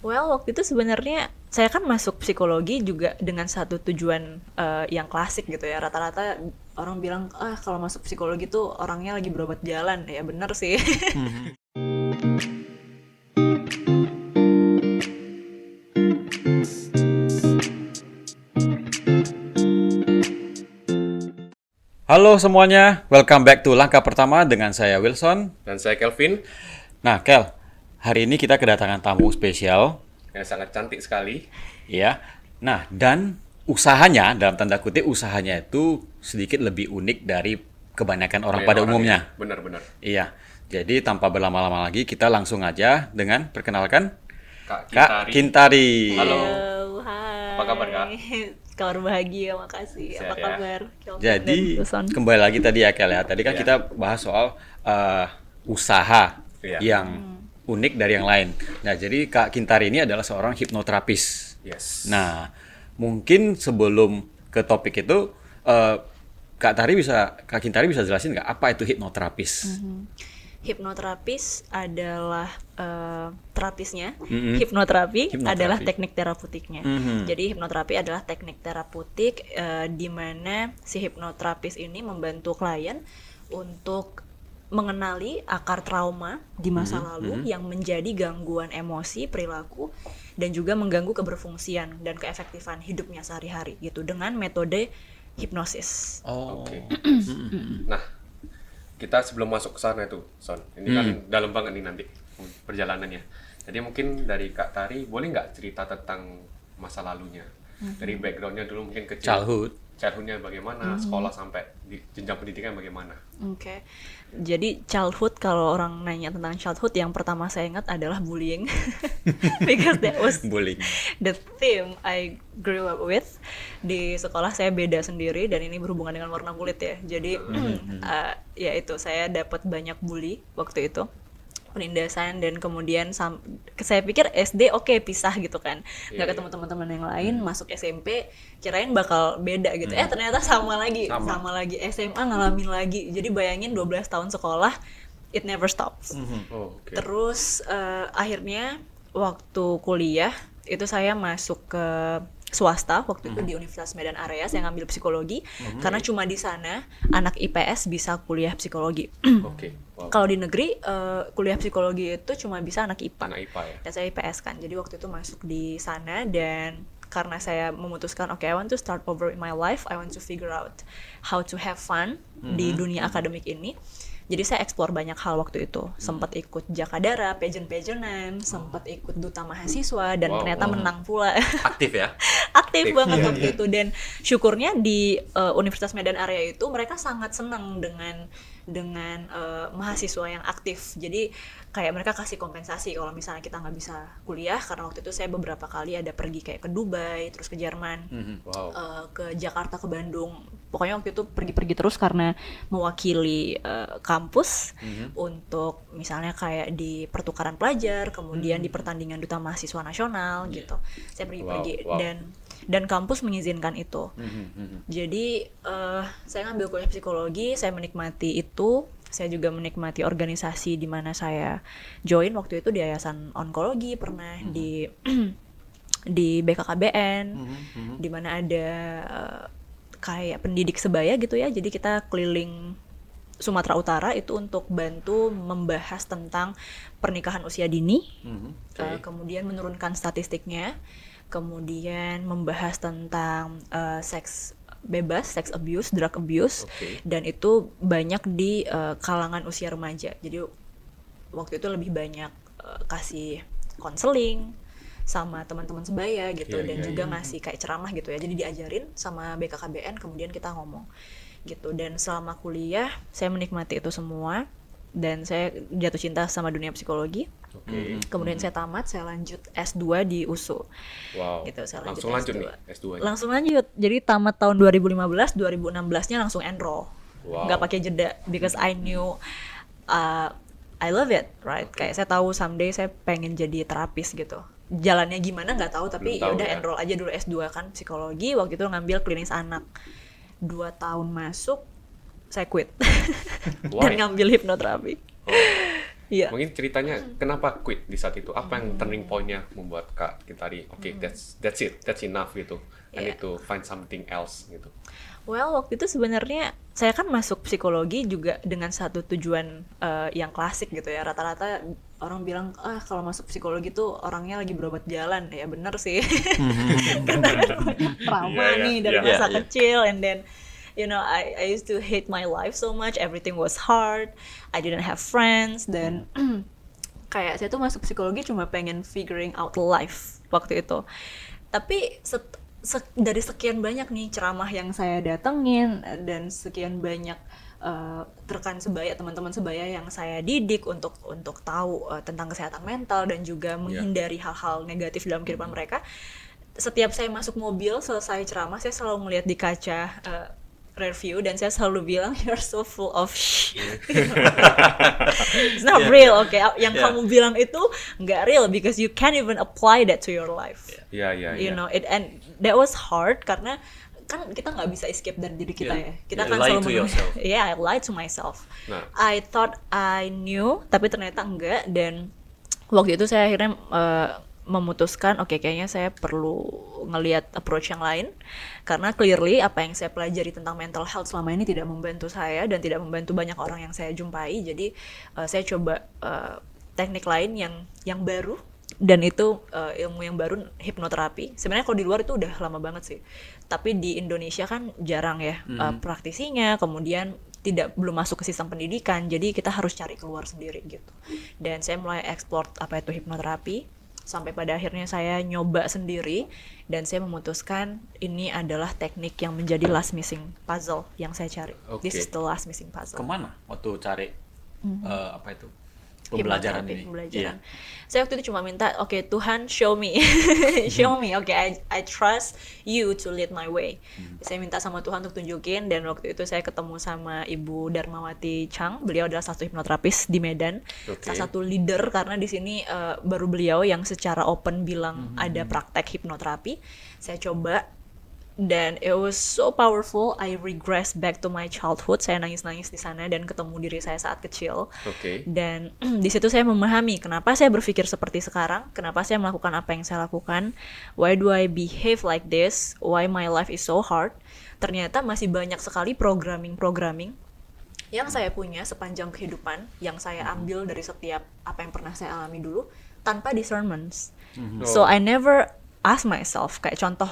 Well, waktu itu sebenarnya saya kan masuk psikologi juga dengan satu tujuan uh, yang klasik gitu ya. Rata-rata orang bilang, ah kalau masuk psikologi tuh orangnya lagi berobat jalan. Ya bener sih. Halo semuanya, welcome back to Langkah Pertama dengan saya Wilson. Dan saya Kelvin. Nah, Kel, Hari ini kita kedatangan tamu spesial yang sangat cantik sekali. Ya. Nah, dan usahanya dalam tanda kutip usahanya itu sedikit lebih unik dari kebanyakan orang pada orang umumnya. Benar-benar. Iya. Jadi tanpa berlama-lama lagi kita langsung aja dengan perkenalkan Kak Kintari. Kak Kintari. Halo. hai. Apa kabar Kak? Kabar bahagia, makasih. Sehat, Apa ya? kabar? Ya? Jadi kembali lagi tadi ya Kel ya. Tadi kan ya. kita bahas soal uh, usaha ya. yang hmm unik dari yang lain. Nah, jadi Kak Kintari ini adalah seorang hipnoterapis. Yes. Nah, mungkin sebelum ke topik itu uh, Kak Tari bisa Kak Kintari bisa jelasin nggak apa itu hipnoterapis? Mm -hmm. Hipnoterapis adalah uh, terapisnya. Mm -hmm. Hipnoterapi, hipnoterapi adalah teknik terapeutiknya. Mm -hmm. Jadi hipnoterapi adalah teknik terapeutik uh, di mana si hipnoterapis ini membantu klien untuk mengenali akar trauma di masa mm -hmm. lalu mm -hmm. yang menjadi gangguan emosi, perilaku dan juga mengganggu keberfungsian dan keefektifan hidupnya sehari-hari gitu dengan metode hipnosis. Oh. Oke. Okay. nah, kita sebelum masuk ke sana itu, Son. Ini kan mm. dalam banget nih nanti perjalanannya. Jadi mungkin dari Kak Tari boleh nggak cerita tentang masa lalunya? Mm -hmm. Dari backgroundnya dulu mungkin kecil. Childhood childhoodnya bagaimana, hmm. sekolah sampai di jenjang pendidikan bagaimana. Oke, okay. Jadi childhood kalau orang nanya tentang childhood yang pertama saya ingat adalah bullying, because that was bullying. the theme I grew up with. Di sekolah saya beda sendiri dan ini berhubungan dengan warna kulit ya. Jadi mm uh, ya itu saya dapat banyak bully waktu itu penindasan dan kemudian saya pikir SD oke okay, pisah gitu kan nggak yeah, ketemu yeah. teman-teman yang lain hmm. masuk SMP kirain bakal beda gitu hmm. eh ternyata sama lagi sama. sama lagi SMA ngalamin lagi jadi bayangin 12 tahun sekolah it never stops -hmm. oh, okay. terus uh, akhirnya waktu kuliah itu saya masuk ke swasta waktu itu mm -hmm. di Universitas Medan Area saya ngambil psikologi mm -hmm. karena cuma di sana anak IPS bisa kuliah psikologi. Oke. Okay. Wow. Kalau di negeri uh, kuliah psikologi itu cuma bisa anak IPA. Anak IPA ya. Dan saya IPS kan. Jadi waktu itu masuk di sana dan karena saya memutuskan oke okay, I want to start over in my life, I want to figure out how to have fun mm -hmm. di dunia akademik ini jadi saya eksplor banyak hal waktu itu. Sempat ikut jakadara pageant-pageantan sempat ikut duta mahasiswa dan wow, ternyata wow. menang pula. Aktif ya? Aktif, aktif. banget iya, waktu iya. itu. Dan syukurnya di uh, Universitas Medan area itu mereka sangat senang dengan dengan uh, mahasiswa yang aktif jadi kayak mereka kasih kompensasi kalau misalnya kita nggak bisa kuliah karena waktu itu saya beberapa kali ada pergi kayak ke Dubai terus ke Jerman mm -hmm. wow. uh, ke Jakarta ke Bandung pokoknya waktu itu pergi-pergi terus karena mewakili uh, kampus mm -hmm. untuk misalnya kayak di pertukaran pelajar kemudian mm -hmm. di pertandingan duta mahasiswa nasional yeah. gitu saya pergi-pergi wow. wow. dan dan kampus mengizinkan itu. Mm -hmm. Jadi uh, saya ngambil kuliah psikologi, saya menikmati itu. Saya juga menikmati organisasi di mana saya join waktu itu di Yayasan Onkologi, pernah mm -hmm. di di BKKBN, mm -hmm. di mana ada uh, kayak pendidik sebaya gitu ya. Jadi kita keliling Sumatera Utara itu untuk bantu membahas tentang pernikahan usia dini, mm -hmm. okay. uh, kemudian menurunkan statistiknya kemudian membahas tentang uh, seks bebas, seks abuse, drug abuse, okay. dan itu banyak di uh, kalangan usia remaja. Jadi waktu itu lebih banyak uh, kasih konseling sama teman-teman sebaya gitu, yeah, dan yeah, juga yeah. ngasih kayak ceramah gitu ya. Jadi diajarin sama BKKBN, kemudian kita ngomong gitu. Dan selama kuliah saya menikmati itu semua dan saya jatuh cinta sama dunia psikologi. Okay. Kemudian hmm. saya tamat, saya lanjut S2 di USU. Wow. Gitu, saya lanjut langsung lanjut S2. nih S2. -nya. Langsung lanjut. Jadi tamat tahun 2015, 2016-nya langsung enroll. Wow. Gak pakai jeda because I knew uh, I love it, right? Okay. Kayak saya tahu someday saya pengen jadi terapis gitu. Jalannya gimana nggak tahu, tapi ya udah ya. enroll aja dulu S2 kan psikologi. Waktu itu ngambil klinis anak. Dua tahun masuk, saya quit dan ngambil hipnoterapi. Oh. Yeah. mungkin ceritanya kenapa quit di saat itu apa yang turning pointnya membuat kak Kitari oke okay, that's that's it that's enough gitu I yeah. need to find something else gitu Well, waktu itu sebenarnya saya kan masuk psikologi juga dengan satu tujuan uh, yang klasik gitu ya. Rata-rata orang bilang, ah kalau masuk psikologi tuh orangnya lagi berobat jalan. Ya bener sih. Karena trauma yeah, yeah, nih dari yeah, masa yeah. kecil, and then you know I I used to hate my life so much. Everything was hard. I didn't have friends. Dan kayak saya tuh masuk psikologi cuma pengen figuring out life waktu itu. Tapi set, se dari sekian banyak nih ceramah yang saya datengin dan sekian banyak uh, rekan sebaya teman-teman sebaya yang saya didik untuk untuk tahu uh, tentang kesehatan mental dan juga iya. menghindari hal-hal yeah. negatif dalam kehidupan mereka setiap saya masuk mobil selesai ceramah saya selalu melihat di kaca uh, review dan saya selalu bilang you're so full of shit. It's not yeah. real, oke. Okay? Yang yeah. kamu bilang itu nggak real because you can't even apply that to your life. Yeah, yeah, yeah. You yeah. know, it and that was hard karena kan kita nggak bisa escape dari diri kita yeah. ya. Kita yeah, kan selalu to yourself. yeah, I lied to myself. Nah. I thought I knew, tapi ternyata enggak dan waktu itu saya akhirnya uh, memutuskan oke okay, kayaknya saya perlu ngelihat approach yang lain. Karena clearly apa yang saya pelajari tentang mental health selama ini tidak membantu saya dan tidak membantu banyak orang yang saya jumpai. Jadi uh, saya coba uh, teknik lain yang yang baru. Dan itu uh, ilmu yang baru hipnoterapi. Sebenarnya kalau di luar itu udah lama banget sih. Tapi di Indonesia kan jarang ya hmm. uh, praktisinya. Kemudian tidak belum masuk ke sistem pendidikan. Jadi kita harus cari keluar sendiri gitu. Dan saya mulai explore apa itu hipnoterapi sampai pada akhirnya saya nyoba sendiri dan saya memutuskan ini adalah teknik yang menjadi last missing puzzle yang saya cari. Okay. This is the last missing puzzle. Ke mana waktu cari mm -hmm. uh, apa itu? Pembelajaran ini. Pembelajaran. Yeah. Saya waktu itu cuma minta, oke okay, Tuhan show me, show me, oke okay, I I trust you to lead my way. Hmm. Saya minta sama Tuhan untuk tunjukin dan waktu itu saya ketemu sama Ibu Darmawati Chang, beliau adalah satu hipnoterapis di Medan, okay. salah satu leader karena di sini uh, baru beliau yang secara open bilang hmm. ada praktek hipnoterapi. Saya coba dan it was so powerful I regress back to my childhood saya nangis-nangis di sana dan ketemu diri saya saat kecil okay. dan di situ saya memahami kenapa saya berpikir seperti sekarang kenapa saya melakukan apa yang saya lakukan why do I behave like this why my life is so hard ternyata masih banyak sekali programming-programming yang saya punya sepanjang kehidupan yang saya mm-hmm. ambil dari setiap apa yang pernah saya alami dulu tanpa discernments mm -hmm. so I never ask myself kayak contoh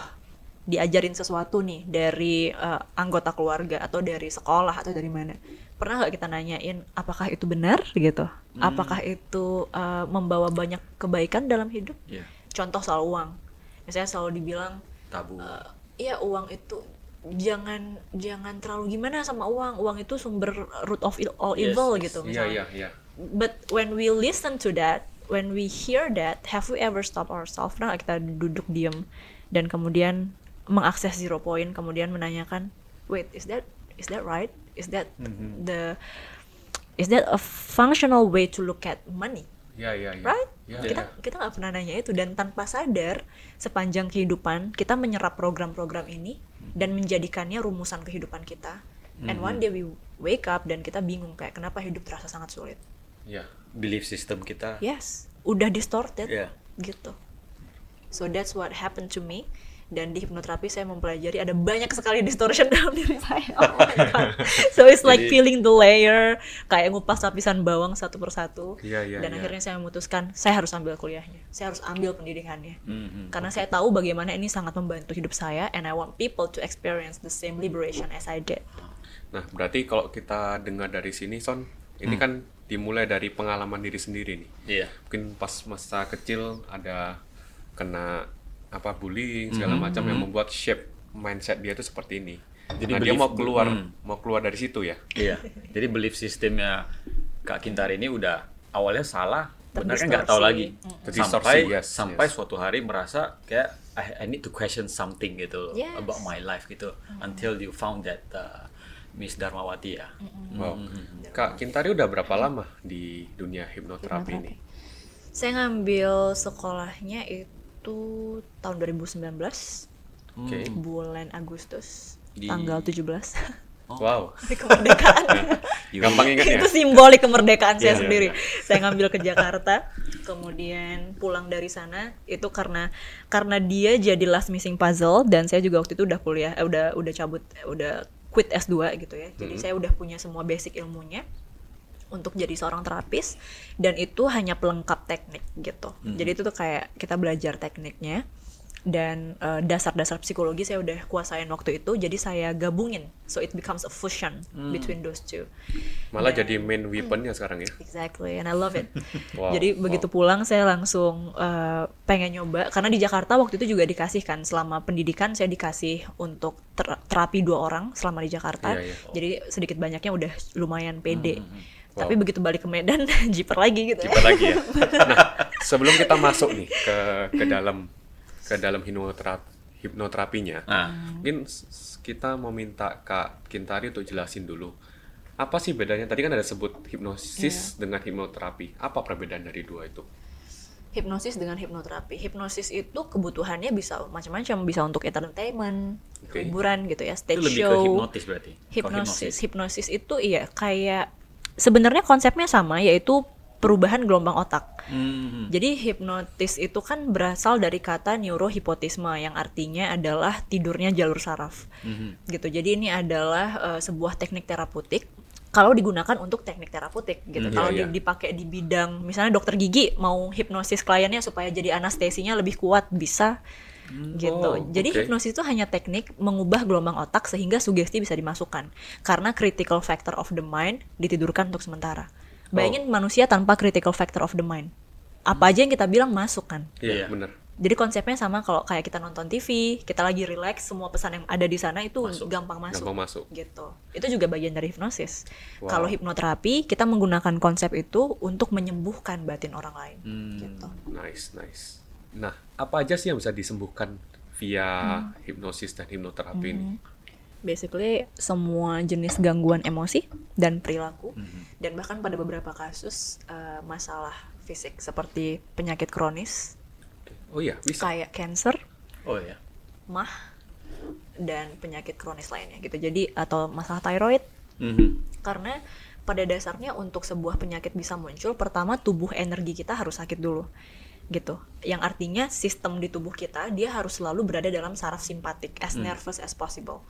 diajarin sesuatu nih dari uh, anggota keluarga atau dari sekolah atau dari mana. Pernah nggak kita nanyain apakah itu benar? gitu. Hmm. apakah itu uh, membawa banyak kebaikan dalam hidup? Yeah. contoh soal uang. Misalnya selalu dibilang tabu. uh, iya uang itu jangan jangan terlalu gimana sama uang. Uang itu sumber root of all evil yes, gitu misalnya. yeah, yeah, yeah. but when we listen to that when we hear that have we ever stop ourselves? Pernah kita duduk diem dan kemudian mengakses zero point kemudian menanyakan wait is that is that right is that mm-hmm. the is that a functional way to look at money yeah, yeah, yeah. right yeah, kita yeah. kita nggak pernah nanya itu dan tanpa sadar sepanjang kehidupan kita menyerap program-program ini dan menjadikannya rumusan kehidupan kita mm-hmm. and one day we wake up dan kita bingung kayak kenapa hidup terasa sangat sulit ya yeah. belief system kita yes udah distorted yeah. gitu so that's what happened to me dan di hipnoterapi saya mempelajari ada banyak sekali distortion dalam diri saya. Oh my god. So it's like Jadi, peeling the layer, kayak ngupas lapisan bawang satu persatu. Iya, iya, dan iya. akhirnya saya memutuskan saya harus ambil kuliahnya. Saya harus ambil pendidikannya. Mm-hmm. Karena saya tahu bagaimana ini sangat membantu hidup saya and I want people to experience the same liberation as I did. Nah, berarti kalau kita dengar dari sini Son, ini hmm. kan dimulai dari pengalaman diri sendiri nih. Iya. Mungkin pas masa kecil ada kena apa bullying segala mm -hmm. macam yang membuat shape mindset dia itu seperti ini. Jadi nah, belief, dia mau keluar mm. mau keluar dari situ ya. Iya. Jadi belief sistemnya Kak Kintar ini udah awalnya salah, benar kan nggak tahu lagi. Mm. Sampai yes, sampai yes. suatu hari merasa kayak I, I need to question something gitu yes. about my life gitu mm. until you found that uh, Miss Darmawati ya. Mm -hmm. Wow. Mm -hmm. Kak Kintari udah berapa lama di dunia hipnoterapi, hipnoterapi. ini? Saya ngambil sekolahnya itu itu tahun 2019 okay. bulan Agustus di... tanggal 17 Oh. Wow. kemerdekaan. Gampang ingat ya. itu simbolik kemerdekaan saya yeah, iya, sendiri. Yeah, yeah. Saya ngambil ke Jakarta, kemudian pulang dari sana itu karena karena dia jadi last missing puzzle dan saya juga waktu itu udah kuliah, eh, udah udah cabut, eh, udah quit S2 gitu ya. Jadi hmm. saya udah punya semua basic ilmunya untuk jadi seorang terapis dan itu hanya pelengkap teknik gitu. Hmm. Jadi itu tuh kayak kita belajar tekniknya dan eh, dasar-dasar psikologi saya udah kuasain waktu itu jadi saya gabungin so it becomes a fusion hmm. between those two malah dan, jadi main weaponnya hmm, sekarang ya exactly and I love it wow, jadi wow. begitu pulang saya langsung uh, pengen nyoba karena di Jakarta waktu itu juga dikasih kan selama pendidikan saya dikasih untuk ter terapi dua orang selama di Jakarta yeah, yeah. jadi sedikit banyaknya udah lumayan pede hmm. Wow. Tapi begitu balik ke Medan, jiper lagi gitu. Ya. Jiper ya. lagi ya. Nah, sebelum kita masuk nih ke ke dalam ke dalam hipnoterapi hipnoterapinya, ah. mungkin kita mau minta Kak Kintari untuk jelasin dulu apa sih bedanya? Tadi kan ada sebut hipnosis yeah. dengan hipnoterapi. Apa perbedaan dari dua itu? Hipnosis dengan hipnoterapi. Hipnosis itu kebutuhannya bisa macam-macam, bisa untuk entertainment, okay. hiburan gitu ya, stage itu lebih show. Ke hipnotis berarti. Hipnosis. Hipnosis itu iya kayak sebenarnya konsepnya sama yaitu perubahan gelombang otak. Mm-hmm. Jadi hipnotis itu kan berasal dari kata neurohipotisme yang artinya adalah tidurnya jalur saraf. Mm-hmm. Gitu. Jadi ini adalah uh, sebuah teknik terapeutik kalau digunakan untuk teknik terapeutik gitu. Mm, kalau yeah, yeah. dipakai di bidang misalnya dokter gigi mau hipnosis kliennya supaya jadi anestesinya lebih kuat bisa Hmm, gitu. Oh, Jadi okay. hipnosis itu hanya teknik mengubah gelombang otak sehingga sugesti bisa dimasukkan. Karena critical factor of the mind ditidurkan untuk sementara. Bayangin oh. manusia tanpa critical factor of the mind. Apa aja yang kita bilang masuk kan? Iya, yeah, benar. Jadi konsepnya sama kalau kayak kita nonton TV, kita lagi relax, semua pesan yang ada di sana itu masuk. gampang masuk. Gampang masuk. Gitu. Itu juga bagian dari hipnosis. Wow. Kalau hipnoterapi, kita menggunakan konsep itu untuk menyembuhkan batin orang lain. Hmm. Gitu. Nice, nice. Nah, apa aja sih yang bisa disembuhkan via hmm. hipnosis dan hipnoterapi hmm. ini? basically semua jenis gangguan emosi dan perilaku mm-hmm. dan bahkan pada beberapa kasus uh, masalah fisik seperti penyakit kronis oh iya bisa kayak cancer oh iya mah dan penyakit kronis lainnya gitu jadi atau masalah thyroid mm-hmm. karena pada dasarnya untuk sebuah penyakit bisa muncul pertama tubuh energi kita harus sakit dulu gitu yang artinya sistem di tubuh kita dia harus selalu berada dalam saraf simpatik as mm. nervous as possible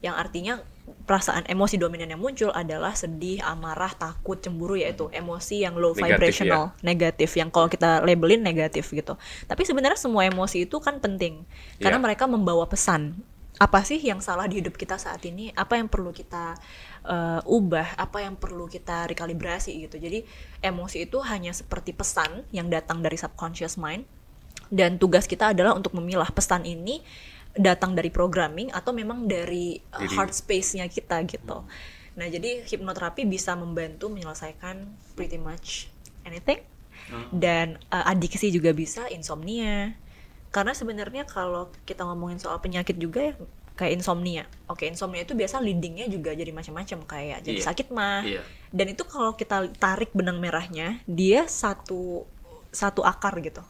yang artinya perasaan emosi dominan yang muncul adalah sedih, amarah, takut, cemburu yaitu emosi yang low negatif, vibrational, ya? negatif yang kalau kita labelin negatif gitu. Tapi sebenarnya semua emosi itu kan penting karena yeah. mereka membawa pesan. Apa sih yang salah di hidup kita saat ini? Apa yang perlu kita uh, ubah? Apa yang perlu kita rekalibrasi gitu. Jadi emosi itu hanya seperti pesan yang datang dari subconscious mind dan tugas kita adalah untuk memilah pesan ini datang dari programming atau memang dari uh, heart space-nya kita gitu. Nah, jadi hipnoterapi bisa membantu menyelesaikan pretty much anything. Hmm. Dan uh, adiksi juga bisa, insomnia. Karena sebenarnya kalau kita ngomongin soal penyakit juga ya kayak insomnia. Oke, insomnia itu biasa leadingnya juga jadi macam-macam kayak jadi yeah. sakit mah. Yeah. Dan itu kalau kita tarik benang merahnya, dia satu satu akar gitu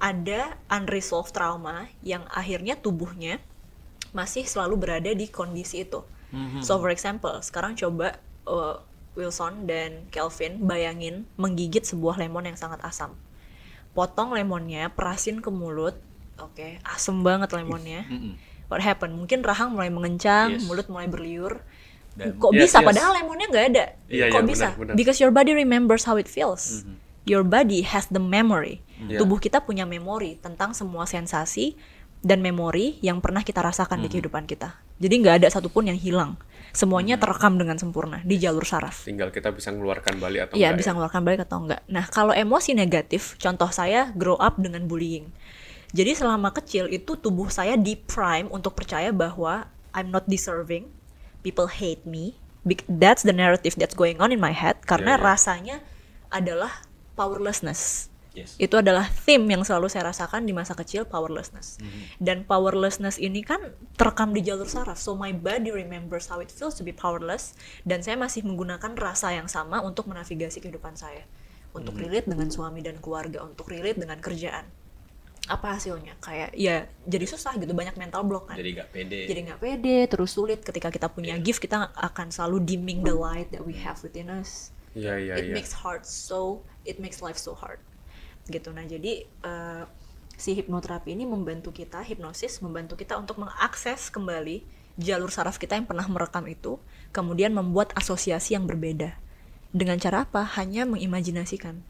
ada unresolved trauma yang akhirnya tubuhnya masih selalu berada di kondisi itu. Mm-hmm. So for example, sekarang coba uh, Wilson dan Kelvin bayangin menggigit sebuah lemon yang sangat asam. Potong lemonnya, perasin ke mulut, oke, okay, asem banget lemonnya. Mm-hmm. What happened? Mungkin rahang mulai mengencang, yes. mulut mulai berliur. Dan, Kok yes, bisa? Yes. Padahal lemonnya nggak ada. Yeah, Kok yeah, bisa? Benar, benar. Because your body remembers how it feels. Mm-hmm your body has the memory. Yeah. Tubuh kita punya memori tentang semua sensasi dan memori yang pernah kita rasakan hmm. di kehidupan kita. Jadi nggak ada satupun yang hilang. Semuanya hmm. terekam dengan sempurna di jalur saraf. Tinggal kita bisa mengeluarkan balik atau Iya, bisa ya? mengeluarkan balik atau enggak. Nah, kalau emosi negatif, contoh saya grow up dengan bullying. Jadi selama kecil itu tubuh saya di prime untuk percaya bahwa I'm not deserving, people hate me. That's the narrative that's going on in my head karena yeah, yeah. rasanya adalah powerlessness. Yes. Itu adalah theme yang selalu saya rasakan di masa kecil powerlessness. Mm -hmm. Dan powerlessness ini kan terekam di jalur saraf. So my body remembers how it feels to be powerless dan saya masih menggunakan rasa yang sama untuk menavigasi kehidupan saya. Untuk mm -hmm. relate dengan suami dan keluarga, untuk relate dengan kerjaan. Apa hasilnya? Kayak ya jadi susah gitu banyak mental block kan. Jadi nggak pede. Jadi nggak pede terus sulit. Ketika kita punya yeah. gift kita akan selalu dimming the light that we have within us. Yeah, yeah, it yeah. makes hard so it makes life so hard. Gitu. Nah jadi uh, si hipnoterapi ini membantu kita hipnosis membantu kita untuk mengakses kembali jalur saraf kita yang pernah merekam itu kemudian membuat asosiasi yang berbeda. Dengan cara apa? Hanya mengimajinasikan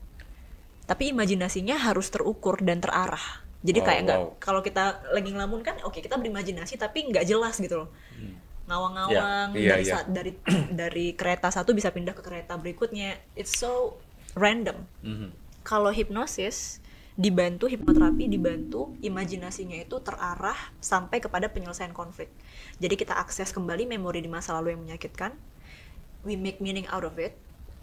tapi imajinasinya harus terukur dan terarah jadi oh, kayak nggak wow. kalau kita lagi ngelamun kan oke okay, kita berimajinasi tapi nggak jelas gitu loh hmm. ngawang-ngawang yeah. yeah, dari yeah. dari dari kereta satu bisa pindah ke kereta berikutnya it's so random mm -hmm. kalau hipnosis dibantu hipnoterapi dibantu imajinasinya itu terarah sampai kepada penyelesaian konflik jadi kita akses kembali memori di masa lalu yang menyakitkan we make meaning out of it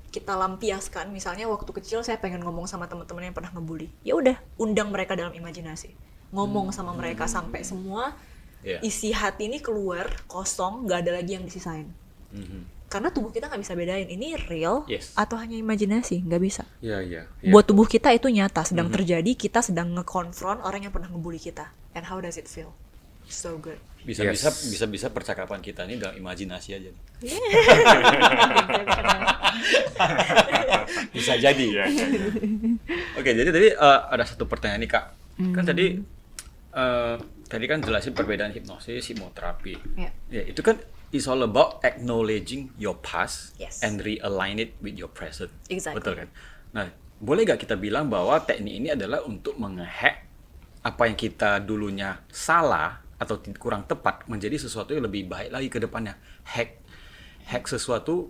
kita lampiaskan misalnya waktu kecil saya pengen ngomong sama teman-teman yang pernah ngebully ya udah undang mereka dalam imajinasi ngomong sama mereka hmm. sampai semua yeah. isi hati ini keluar kosong nggak ada lagi yang disisain mm-hmm. karena tubuh kita nggak bisa bedain ini real yes. atau hanya imajinasi nggak bisa yeah, yeah, yeah. buat tubuh kita itu nyata sedang mm-hmm. terjadi kita sedang ngekonfront orang yang pernah ngebully kita and how does it feel so good bisa yes. bisa bisa bisa percakapan kita ini dalam imajinasi aja bisa jadi ya oke jadi tadi uh, ada satu pertanyaan nih kak mm. kan tadi uh, tadi kan jelasin perbedaan hipnosis hipnoterapi yeah. ya itu kan is all about acknowledging your past yes. and realign it with your present exactly. betul kan nah boleh gak kita bilang bahwa teknik ini adalah untuk menghack apa yang kita dulunya salah atau kurang tepat menjadi sesuatu yang lebih baik lagi ke depannya hack hack sesuatu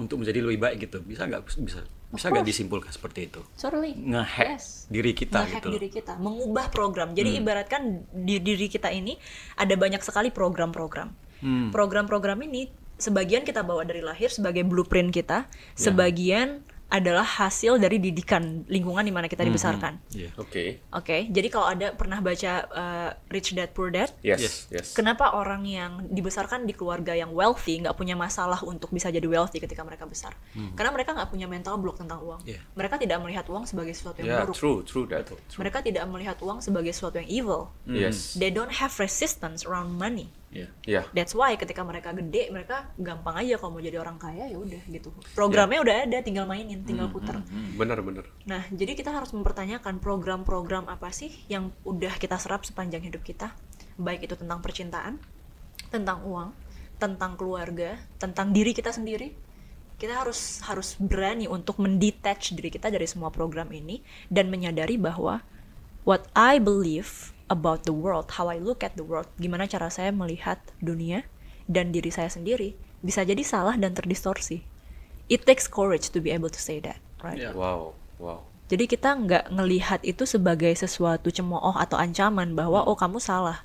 untuk menjadi lebih baik gitu bisa nggak bisa bisa nggak disimpulkan seperti itu Sorry. ngehack yes. diri kita gitu diri kita mengubah program jadi hmm. ibaratkan di diri kita ini ada banyak sekali program-program hmm. program-program ini sebagian kita bawa dari lahir sebagai blueprint kita yeah. sebagian adalah hasil dari didikan lingkungan di mana kita mhm. dibesarkan. Mm -hmm. yeah. Oke. Okay. Oke. Okay? Jadi kalau ada pernah baca uh, Rich Dad Poor Dad, yes, yes. Kenapa orang yang dibesarkan di keluarga yang wealthy nggak punya masalah untuk bisa jadi wealthy ketika mereka besar? Hmm. Karena mereka nggak punya mental block tentang uang. Yeah. Mereka tidak melihat uang sebagai sesuatu yang yeah, buruk. True, true that. True. Mereka tidak melihat uang sebagai sesuatu yang evil. Mm. Yes. They don't have resistance around money. Yeah. Yeah. That's why ketika mereka gede mereka gampang aja kalau mau jadi orang kaya ya udah gitu. Programnya yeah. udah ada, tinggal mainin, tinggal mm, putar. Mm, bener bener. Nah jadi kita harus mempertanyakan program-program apa sih yang udah kita serap sepanjang hidup kita, baik itu tentang percintaan, tentang uang, tentang keluarga, tentang diri kita sendiri. Kita harus harus berani untuk mendetach diri kita dari semua program ini dan menyadari bahwa what I believe about the world, how I look at the world, gimana cara saya melihat dunia dan diri saya sendiri bisa jadi salah dan terdistorsi. It takes courage to be able to say that, right? Yeah. Wow, wow. Jadi kita nggak ngelihat itu sebagai sesuatu cemooh atau ancaman bahwa hmm. oh kamu salah.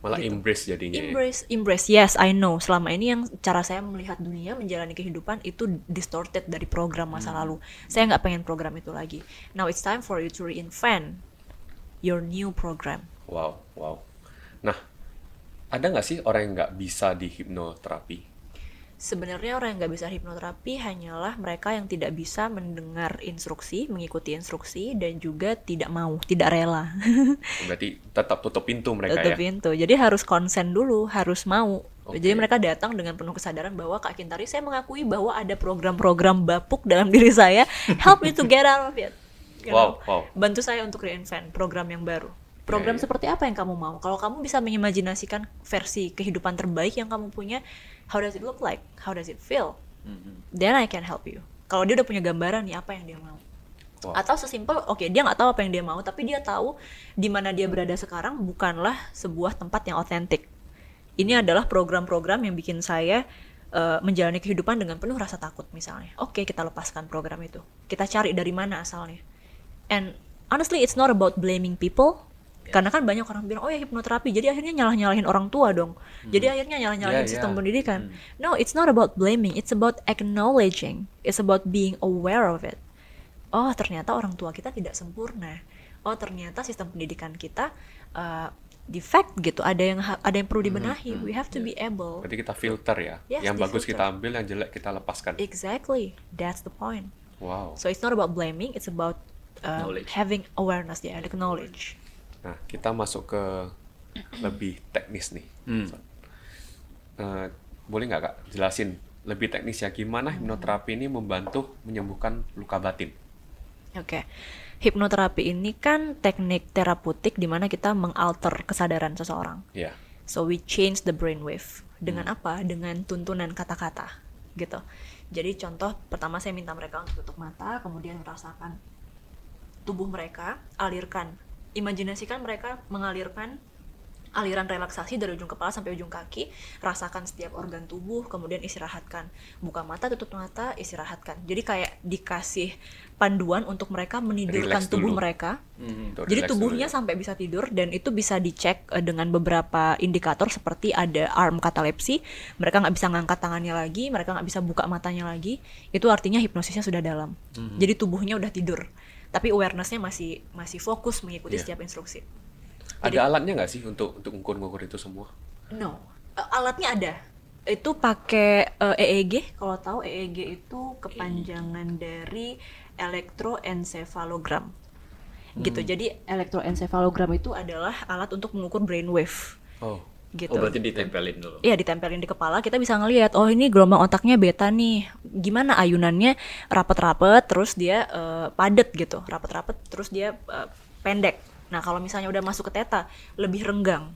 Malah gitu. embrace jadinya. Ya. Embrace, ya? embrace. Yes, I know. Selama ini yang cara saya melihat dunia, menjalani kehidupan itu distorted dari program masa hmm. lalu. Saya nggak pengen program itu lagi. Now it's time for you to reinvent your new program. Wow, wow. Nah, ada nggak sih orang yang nggak bisa di hipnoterapi? Sebenarnya orang yang nggak bisa hipnoterapi hanyalah mereka yang tidak bisa mendengar instruksi, mengikuti instruksi, dan juga tidak mau, tidak rela. Berarti tetap tutup pintu mereka tutup ya? pintu. Jadi harus konsen dulu, harus mau. Okay. Jadi mereka datang dengan penuh kesadaran bahwa Kak Kintari, saya mengakui bahwa ada program-program bapuk dalam diri saya. Help me to get out of it. You wow, wow. Bantu saya untuk reinvent program yang baru program yeah, yeah. seperti apa yang kamu mau? Kalau kamu bisa mengimajinasikan versi kehidupan terbaik yang kamu punya how does it look like? How does it feel? Mm-hmm. then I can help you. Kalau dia udah punya gambaran nih apa yang dia mau? Wow. atau sesimpel oke okay, dia nggak tahu apa yang dia mau tapi dia tahu di mana dia berada sekarang bukanlah sebuah tempat yang otentik. Ini adalah program-program yang bikin saya uh, menjalani kehidupan dengan penuh rasa takut misalnya. Oke okay, kita lepaskan program itu. Kita cari dari mana asalnya. And honestly it's not about blaming people karena kan banyak orang bilang oh ya hipnoterapi. Jadi akhirnya nyalah nyalahin orang tua dong. Hmm. jadi akhirnya nyalah nyalahin yeah, sistem yeah. pendidikan. Hmm. no it's not about blaming it's about acknowledging. It's about being aware of it. Oh ternyata orang tua kita tidak sempurna. Oh ternyata sistem pendidikan kita uh, defect gitu. Ada yang ada yang perlu hmm, dibenahi. hmm, we have to yeah. be able berarti kita filter ya. Yes, yang bagus filter. kita ambil yang jelek kita lepaskan. Exactly. That's the point. Wow. So it's not about blaming it's about uh, having awareness. Ya yeah, knowledge Nah, kita masuk ke lebih teknis nih. Hmm. Uh, boleh nggak kak jelasin lebih teknis ya gimana hipnoterapi ini membantu menyembuhkan luka batin? Oke, okay. hipnoterapi ini kan teknik terapeutik di mana kita mengalter kesadaran seseorang. Yeah. So we change the brainwave dengan hmm. apa? Dengan tuntunan kata-kata, gitu. Jadi contoh pertama saya minta mereka untuk tutup mata, kemudian merasakan tubuh mereka, alirkan, imajinasikan mereka mengalirkan aliran relaksasi dari ujung kepala sampai ujung kaki, rasakan setiap organ tubuh, kemudian istirahatkan. Buka mata, tutup mata, istirahatkan. Jadi kayak dikasih panduan untuk mereka menidurkan Relax tubuh dulu. mereka. Hmm, Jadi tubuhnya dulu. sampai bisa tidur dan itu bisa dicek uh, dengan beberapa indikator seperti ada arm katalepsi, mereka nggak bisa ngangkat tangannya lagi, mereka nggak bisa buka matanya lagi. Itu artinya hipnosisnya sudah dalam. Hmm. Jadi tubuhnya udah tidur, tapi awarenessnya masih masih fokus mengikuti yeah. setiap instruksi. Jadi, ada alatnya nggak sih untuk untuk ngukur-ngukur itu semua? No, uh, alatnya ada. Itu pakai uh, EEG. Kalau tahu EEG itu kepanjangan dari elektroencephalogram. Hmm. Gitu. Jadi elektroencephalogram itu adalah alat untuk mengukur brainwave. Oh. Gitu. Oh berarti ditempelin dulu? Iya ditempelin di kepala kita bisa ngelihat oh ini gelombang otaknya beta nih gimana ayunannya rapet-rapet terus dia uh, padet gitu rapet-rapet terus dia uh, pendek Nah, kalau misalnya udah masuk ke teta, lebih renggang,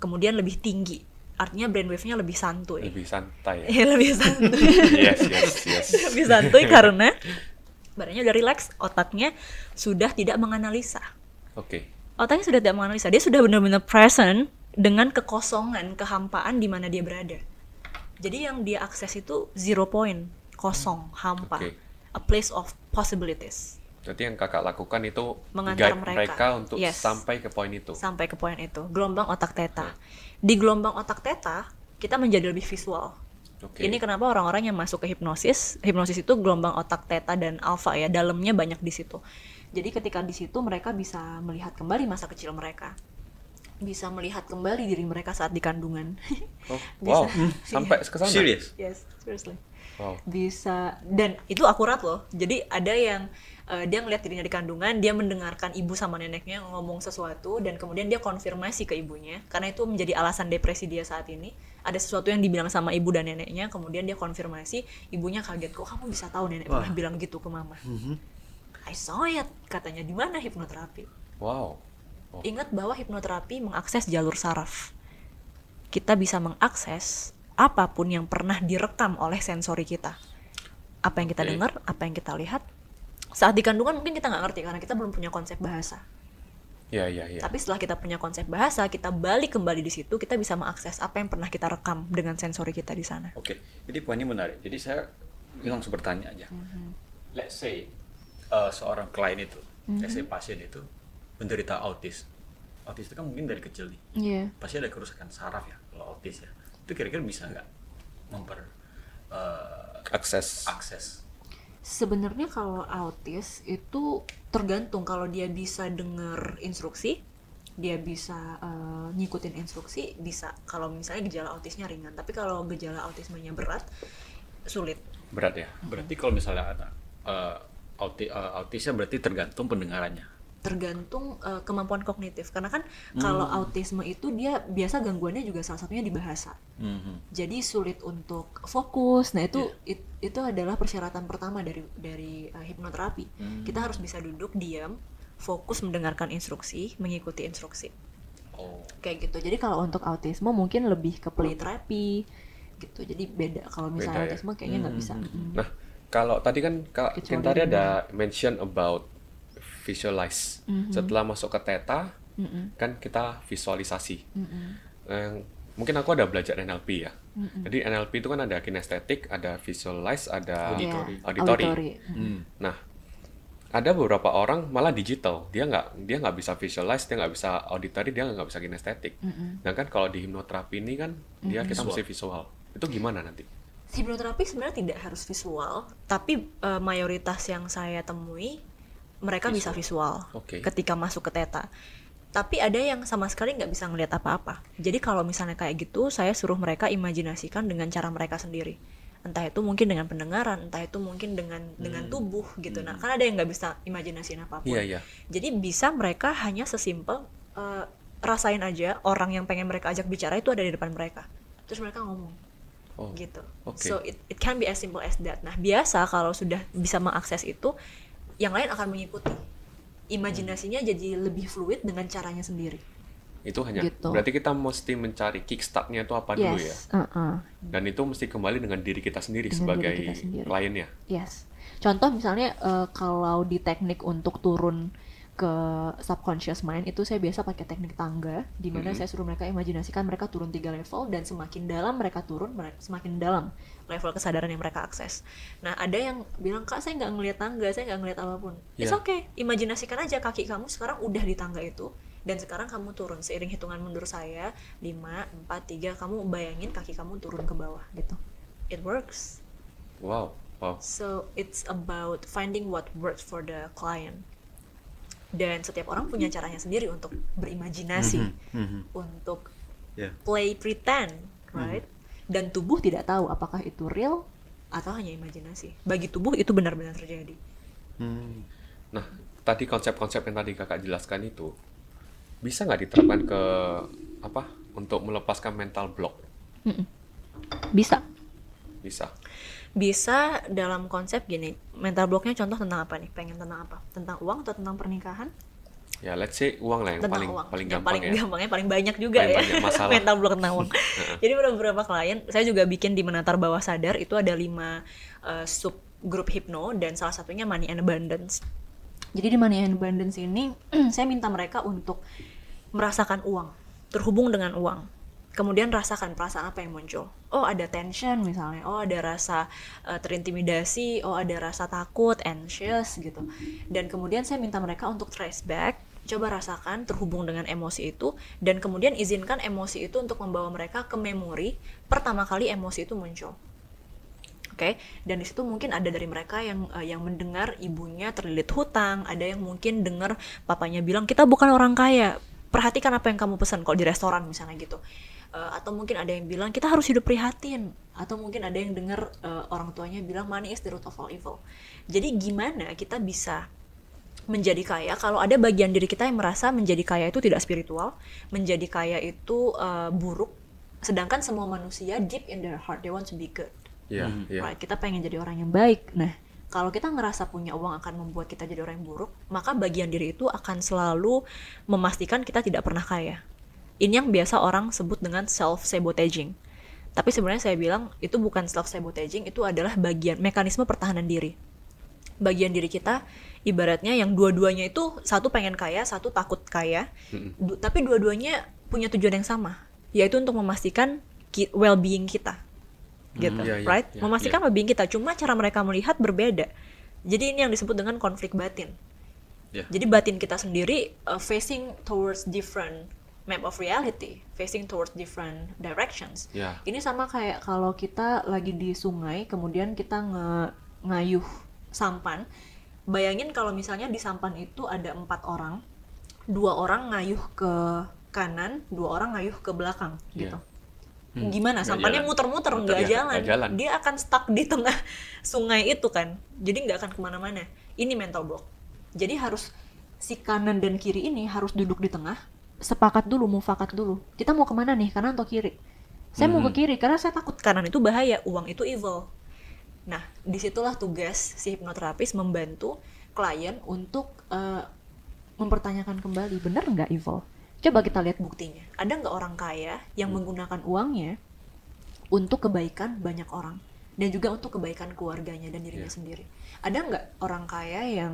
kemudian lebih tinggi. Artinya brainwave-nya lebih santuy. Lebih santai. Iya, lebih santuy. yes, yes, yes. lebih santuy karena badannya udah relax, otaknya sudah tidak menganalisa. Oke. Okay. Otaknya sudah tidak menganalisa, dia sudah benar-benar present dengan kekosongan, kehampaan di mana dia berada. Jadi yang dia akses itu zero point, kosong, hampa. Okay. A place of possibilities. Jadi yang kakak lakukan itu mengantar mereka. mereka untuk yes. sampai ke poin itu. Sampai ke poin itu. Gelombang otak teta. Nah. Di gelombang otak teta kita menjadi lebih visual. Okay. Ini kenapa orang-orang yang masuk ke hipnosis, hipnosis itu gelombang otak teta dan alfa ya, dalamnya banyak di situ. Jadi ketika di situ mereka bisa melihat kembali masa kecil mereka. Bisa melihat kembali diri mereka saat di kandungan. Oh, bisa. Wow, sampai ke sana. Serius? Yes, seriously. Wow. Bisa dan itu akurat loh. Jadi ada yang uh, dia ngeliat dirinya di kandungan dia mendengarkan ibu sama neneknya ngomong sesuatu dan kemudian dia konfirmasi ke ibunya karena itu menjadi alasan depresi dia saat ini ada sesuatu yang dibilang sama ibu dan neneknya kemudian dia konfirmasi ibunya kaget kok kamu bisa tahu nenek pernah bilang gitu ke mama mm-hmm. I saw it katanya di mana hipnoterapi wow oh. ingat bahwa hipnoterapi mengakses jalur saraf kita bisa mengakses apa pun yang pernah direkam oleh sensori kita apa yang kita okay. dengar apa yang kita lihat saat di kandungan mungkin kita nggak ngerti karena kita belum punya konsep bahasa. Ya, ya, ya. Tapi setelah kita punya konsep bahasa, kita balik kembali di situ, kita bisa mengakses apa yang pernah kita rekam dengan sensori kita di sana. Oke, jadi poinnya menarik. Jadi saya langsung bertanya aja. Mm-hmm. Let's say uh, seorang klien itu, mm-hmm. let's say pasien itu menderita autis. Autis itu kan mungkin dari kecil nih. Yeah. Pasti ada kerusakan saraf ya, kalau autis ya. Itu kira-kira bisa nggak memper uh, akses akses sebenarnya kalau autis itu tergantung kalau dia bisa denger instruksi dia bisa uh, ngikutin instruksi bisa kalau misalnya gejala autisnya ringan tapi kalau gejala autismenya berat sulit berat ya berarti kalau misalnya ada uh, auti, uh, autisnya berarti tergantung pendengarannya tergantung uh, kemampuan kognitif karena kan hmm. kalau autisme itu dia biasa gangguannya juga salah satunya di bahasa hmm. jadi sulit untuk fokus nah itu yeah. it, itu adalah persyaratan pertama dari dari uh, hipnoterapi hmm. kita harus bisa duduk diam fokus mendengarkan instruksi mengikuti instruksi oh. kayak gitu jadi kalau untuk autisme mungkin lebih ke play therapy gitu jadi beda kalau misalnya beda, ya? autisme kayaknya nggak hmm. bisa nah kalau tadi kan kak Kintari ada mention about visualize. Mm -hmm. Setelah masuk ke theta, mm -hmm. kan kita visualisasi. Mm -hmm. eh, mungkin aku ada belajar NLP ya. Mm -hmm. Jadi NLP itu kan ada kinestetik, ada visualize, ada auditory. Yeah. auditory. auditory. Mm. Nah, ada beberapa orang malah digital, dia nggak dia nggak bisa visualize, dia nggak bisa auditory, dia nggak bisa kinestetik. Mm -hmm. Nah kan kalau di hipnoterapi ini kan dia mm -hmm. kita mesti visual. Itu gimana nanti? Hipnoterapi sebenarnya tidak harus visual, tapi uh, mayoritas yang saya temui mereka visual. bisa visual okay. ketika masuk ke teta tapi ada yang sama sekali nggak bisa ngelihat apa-apa jadi kalau misalnya kayak gitu saya suruh mereka imajinasikan dengan cara mereka sendiri entah itu mungkin dengan pendengaran entah itu mungkin dengan hmm. dengan tubuh gitu nah, hmm. nah kan ada yang nggak bisa imajinasiin apa pun yeah, yeah. jadi bisa mereka hanya sesimpel uh, rasain aja orang yang pengen mereka ajak bicara itu ada di depan mereka terus mereka ngomong oh, gitu okay. so it, it can be as simple as that nah biasa kalau sudah bisa mengakses itu yang lain akan mengikuti imajinasinya jadi lebih fluid dengan caranya sendiri itu hanya gitu. berarti kita mesti mencari kickstartnya itu apa yes. dulu ya uh -uh. dan itu mesti kembali dengan diri kita sendiri dengan sebagai kita sendiri. kliennya yes contoh misalnya uh, kalau di teknik untuk turun ke subconscious mind itu saya biasa pakai teknik tangga di mana mm -hmm. saya suruh mereka imajinasikan mereka turun tiga level dan semakin dalam mereka turun mereka semakin dalam level kesadaran yang mereka akses. Nah ada yang bilang kak saya nggak ngelihat tangga saya nggak ngelihat apa pun. Yeah. It's okay imajinasikan aja kaki kamu sekarang udah di tangga itu dan sekarang kamu turun seiring hitungan mundur saya 5, 4, 3 kamu bayangin kaki kamu turun ke bawah gitu. It works. Wow. Wow. So it's about finding what works for the client dan setiap orang punya caranya sendiri untuk berimajinasi mm -hmm. untuk yeah. play pretend right mm -hmm. Dan tubuh tidak tahu apakah itu real atau hanya imajinasi. Bagi tubuh itu benar-benar terjadi. Hmm. nah tadi konsep-konsep yang tadi kakak jelaskan itu bisa nggak diterapkan ke apa untuk melepaskan mental block? Mm -mm. bisa. Bisa. Bisa dalam konsep gini mental blocknya contoh tentang apa nih? Pengen tentang apa? Tentang uang atau tentang pernikahan ya let's say uang lah yang tentang paling uang. paling gampang paling ya. gampangnya paling banyak juga paling ya banyak masalah. mental block tentang uang jadi beberapa klien saya juga bikin di menatar bawah sadar itu ada lima uh, sub grup hipno dan salah satunya money and abundance jadi di money and abundance ini saya minta mereka untuk merasakan uang terhubung dengan uang kemudian rasakan perasaan apa yang muncul. Oh ada tension misalnya, oh ada rasa uh, terintimidasi, oh ada rasa takut, anxious gitu. Dan kemudian saya minta mereka untuk trace back, coba rasakan terhubung dengan emosi itu, dan kemudian izinkan emosi itu untuk membawa mereka ke memori pertama kali emosi itu muncul. Oke, okay? dan di situ mungkin ada dari mereka yang uh, yang mendengar ibunya terlilit hutang, ada yang mungkin dengar papanya bilang kita bukan orang kaya, perhatikan apa yang kamu pesan kalau di restoran misalnya gitu uh, atau mungkin ada yang bilang kita harus hidup prihatin. Atau mungkin ada yang dengar uh, orang tuanya bilang money is the root of all evil. Jadi gimana kita bisa menjadi kaya kalau ada bagian diri kita yang merasa menjadi kaya itu tidak spiritual menjadi kaya itu uh, buruk sedangkan semua manusia deep in their heart they want to be good. Yeah, hmm. yeah. right kita pengen jadi orang yang baik. Nah kalau kita ngerasa punya uang akan membuat kita jadi orang yang buruk maka bagian diri itu akan selalu memastikan kita tidak pernah kaya ini yang biasa orang sebut dengan self sabotaging. Tapi sebenarnya saya bilang itu bukan self sabotaging, itu adalah bagian mekanisme pertahanan diri. Bagian diri kita ibaratnya yang dua-duanya itu satu pengen kaya, satu takut kaya, du tapi dua-duanya punya tujuan yang sama, yaitu untuk memastikan well-being kita. Gitu, mm, yeah, yeah, right? Yeah, memastikan yeah. well-being kita. Cuma cara mereka melihat berbeda. Jadi ini yang disebut dengan konflik batin. Yeah. Jadi batin kita sendiri uh, facing towards different map of reality facing towards different directions. Yeah. Ini sama kayak kalau kita lagi di sungai kemudian kita nge ngayuh sampan. Bayangin kalau misalnya di sampan itu ada empat orang, dua orang ngayuh ke kanan, dua orang ngayuh ke belakang yeah. gitu. Hmm. Gimana? Sampannya muter-muter nggak ya, jalan. jalan. Dia akan stuck di tengah sungai itu kan. Jadi nggak akan ke mana-mana. Ini mental block. Jadi harus si kanan dan kiri ini harus duduk di tengah sepakat dulu, mufakat dulu. Kita mau ke mana nih, kanan atau kiri? Saya hmm. mau ke hmm. kiri karena saya takut kanan itu bahaya, uang itu evil. Nah, di situlah tugas si hipnoterapis membantu klien untuk uh, mempertanyakan kembali, benar nggak evil? Coba kita lihat buktinya. Ada nggak orang kaya yang hmm. menggunakan uangnya untuk kebaikan banyak orang dan juga untuk kebaikan keluarganya dan dirinya yeah. sendiri? Ada nggak orang kaya yang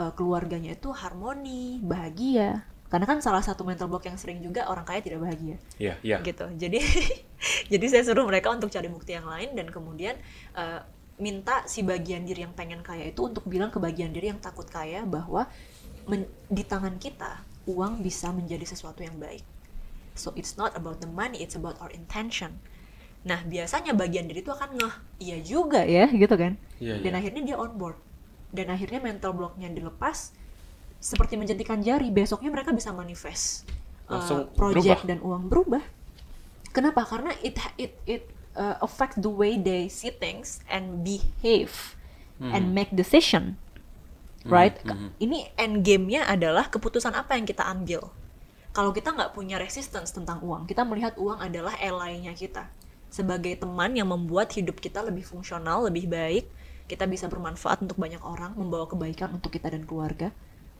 uh, keluarganya itu harmoni, bahagia, karena kan salah satu mental block yang sering juga orang kaya tidak bahagia. Iya yeah, iya. Yeah. gitu. Jadi jadi saya suruh mereka untuk cari bukti yang lain dan kemudian uh, minta si bagian diri yang pengen kaya itu untuk bilang ke bagian diri yang takut kaya bahwa di tangan kita uang bisa menjadi sesuatu yang baik. So it's not about the money it's about our intention. Nah biasanya bagian diri itu akan ngeh iya juga ya gitu kan. Yeah, dan yeah. akhirnya dia on board. Dan akhirnya mental blocknya dilepas seperti menjentikan jari besoknya mereka bisa manifest uh, project berubah. dan uang berubah kenapa karena it it it uh, affects the way they see things and behave hmm. and make decision hmm, right hmm. ini end game-nya adalah keputusan apa yang kita ambil kalau kita nggak punya resistance tentang uang kita melihat uang adalah ally-nya kita sebagai teman yang membuat hidup kita lebih fungsional lebih baik kita bisa bermanfaat untuk banyak orang membawa kebaikan untuk kita dan keluarga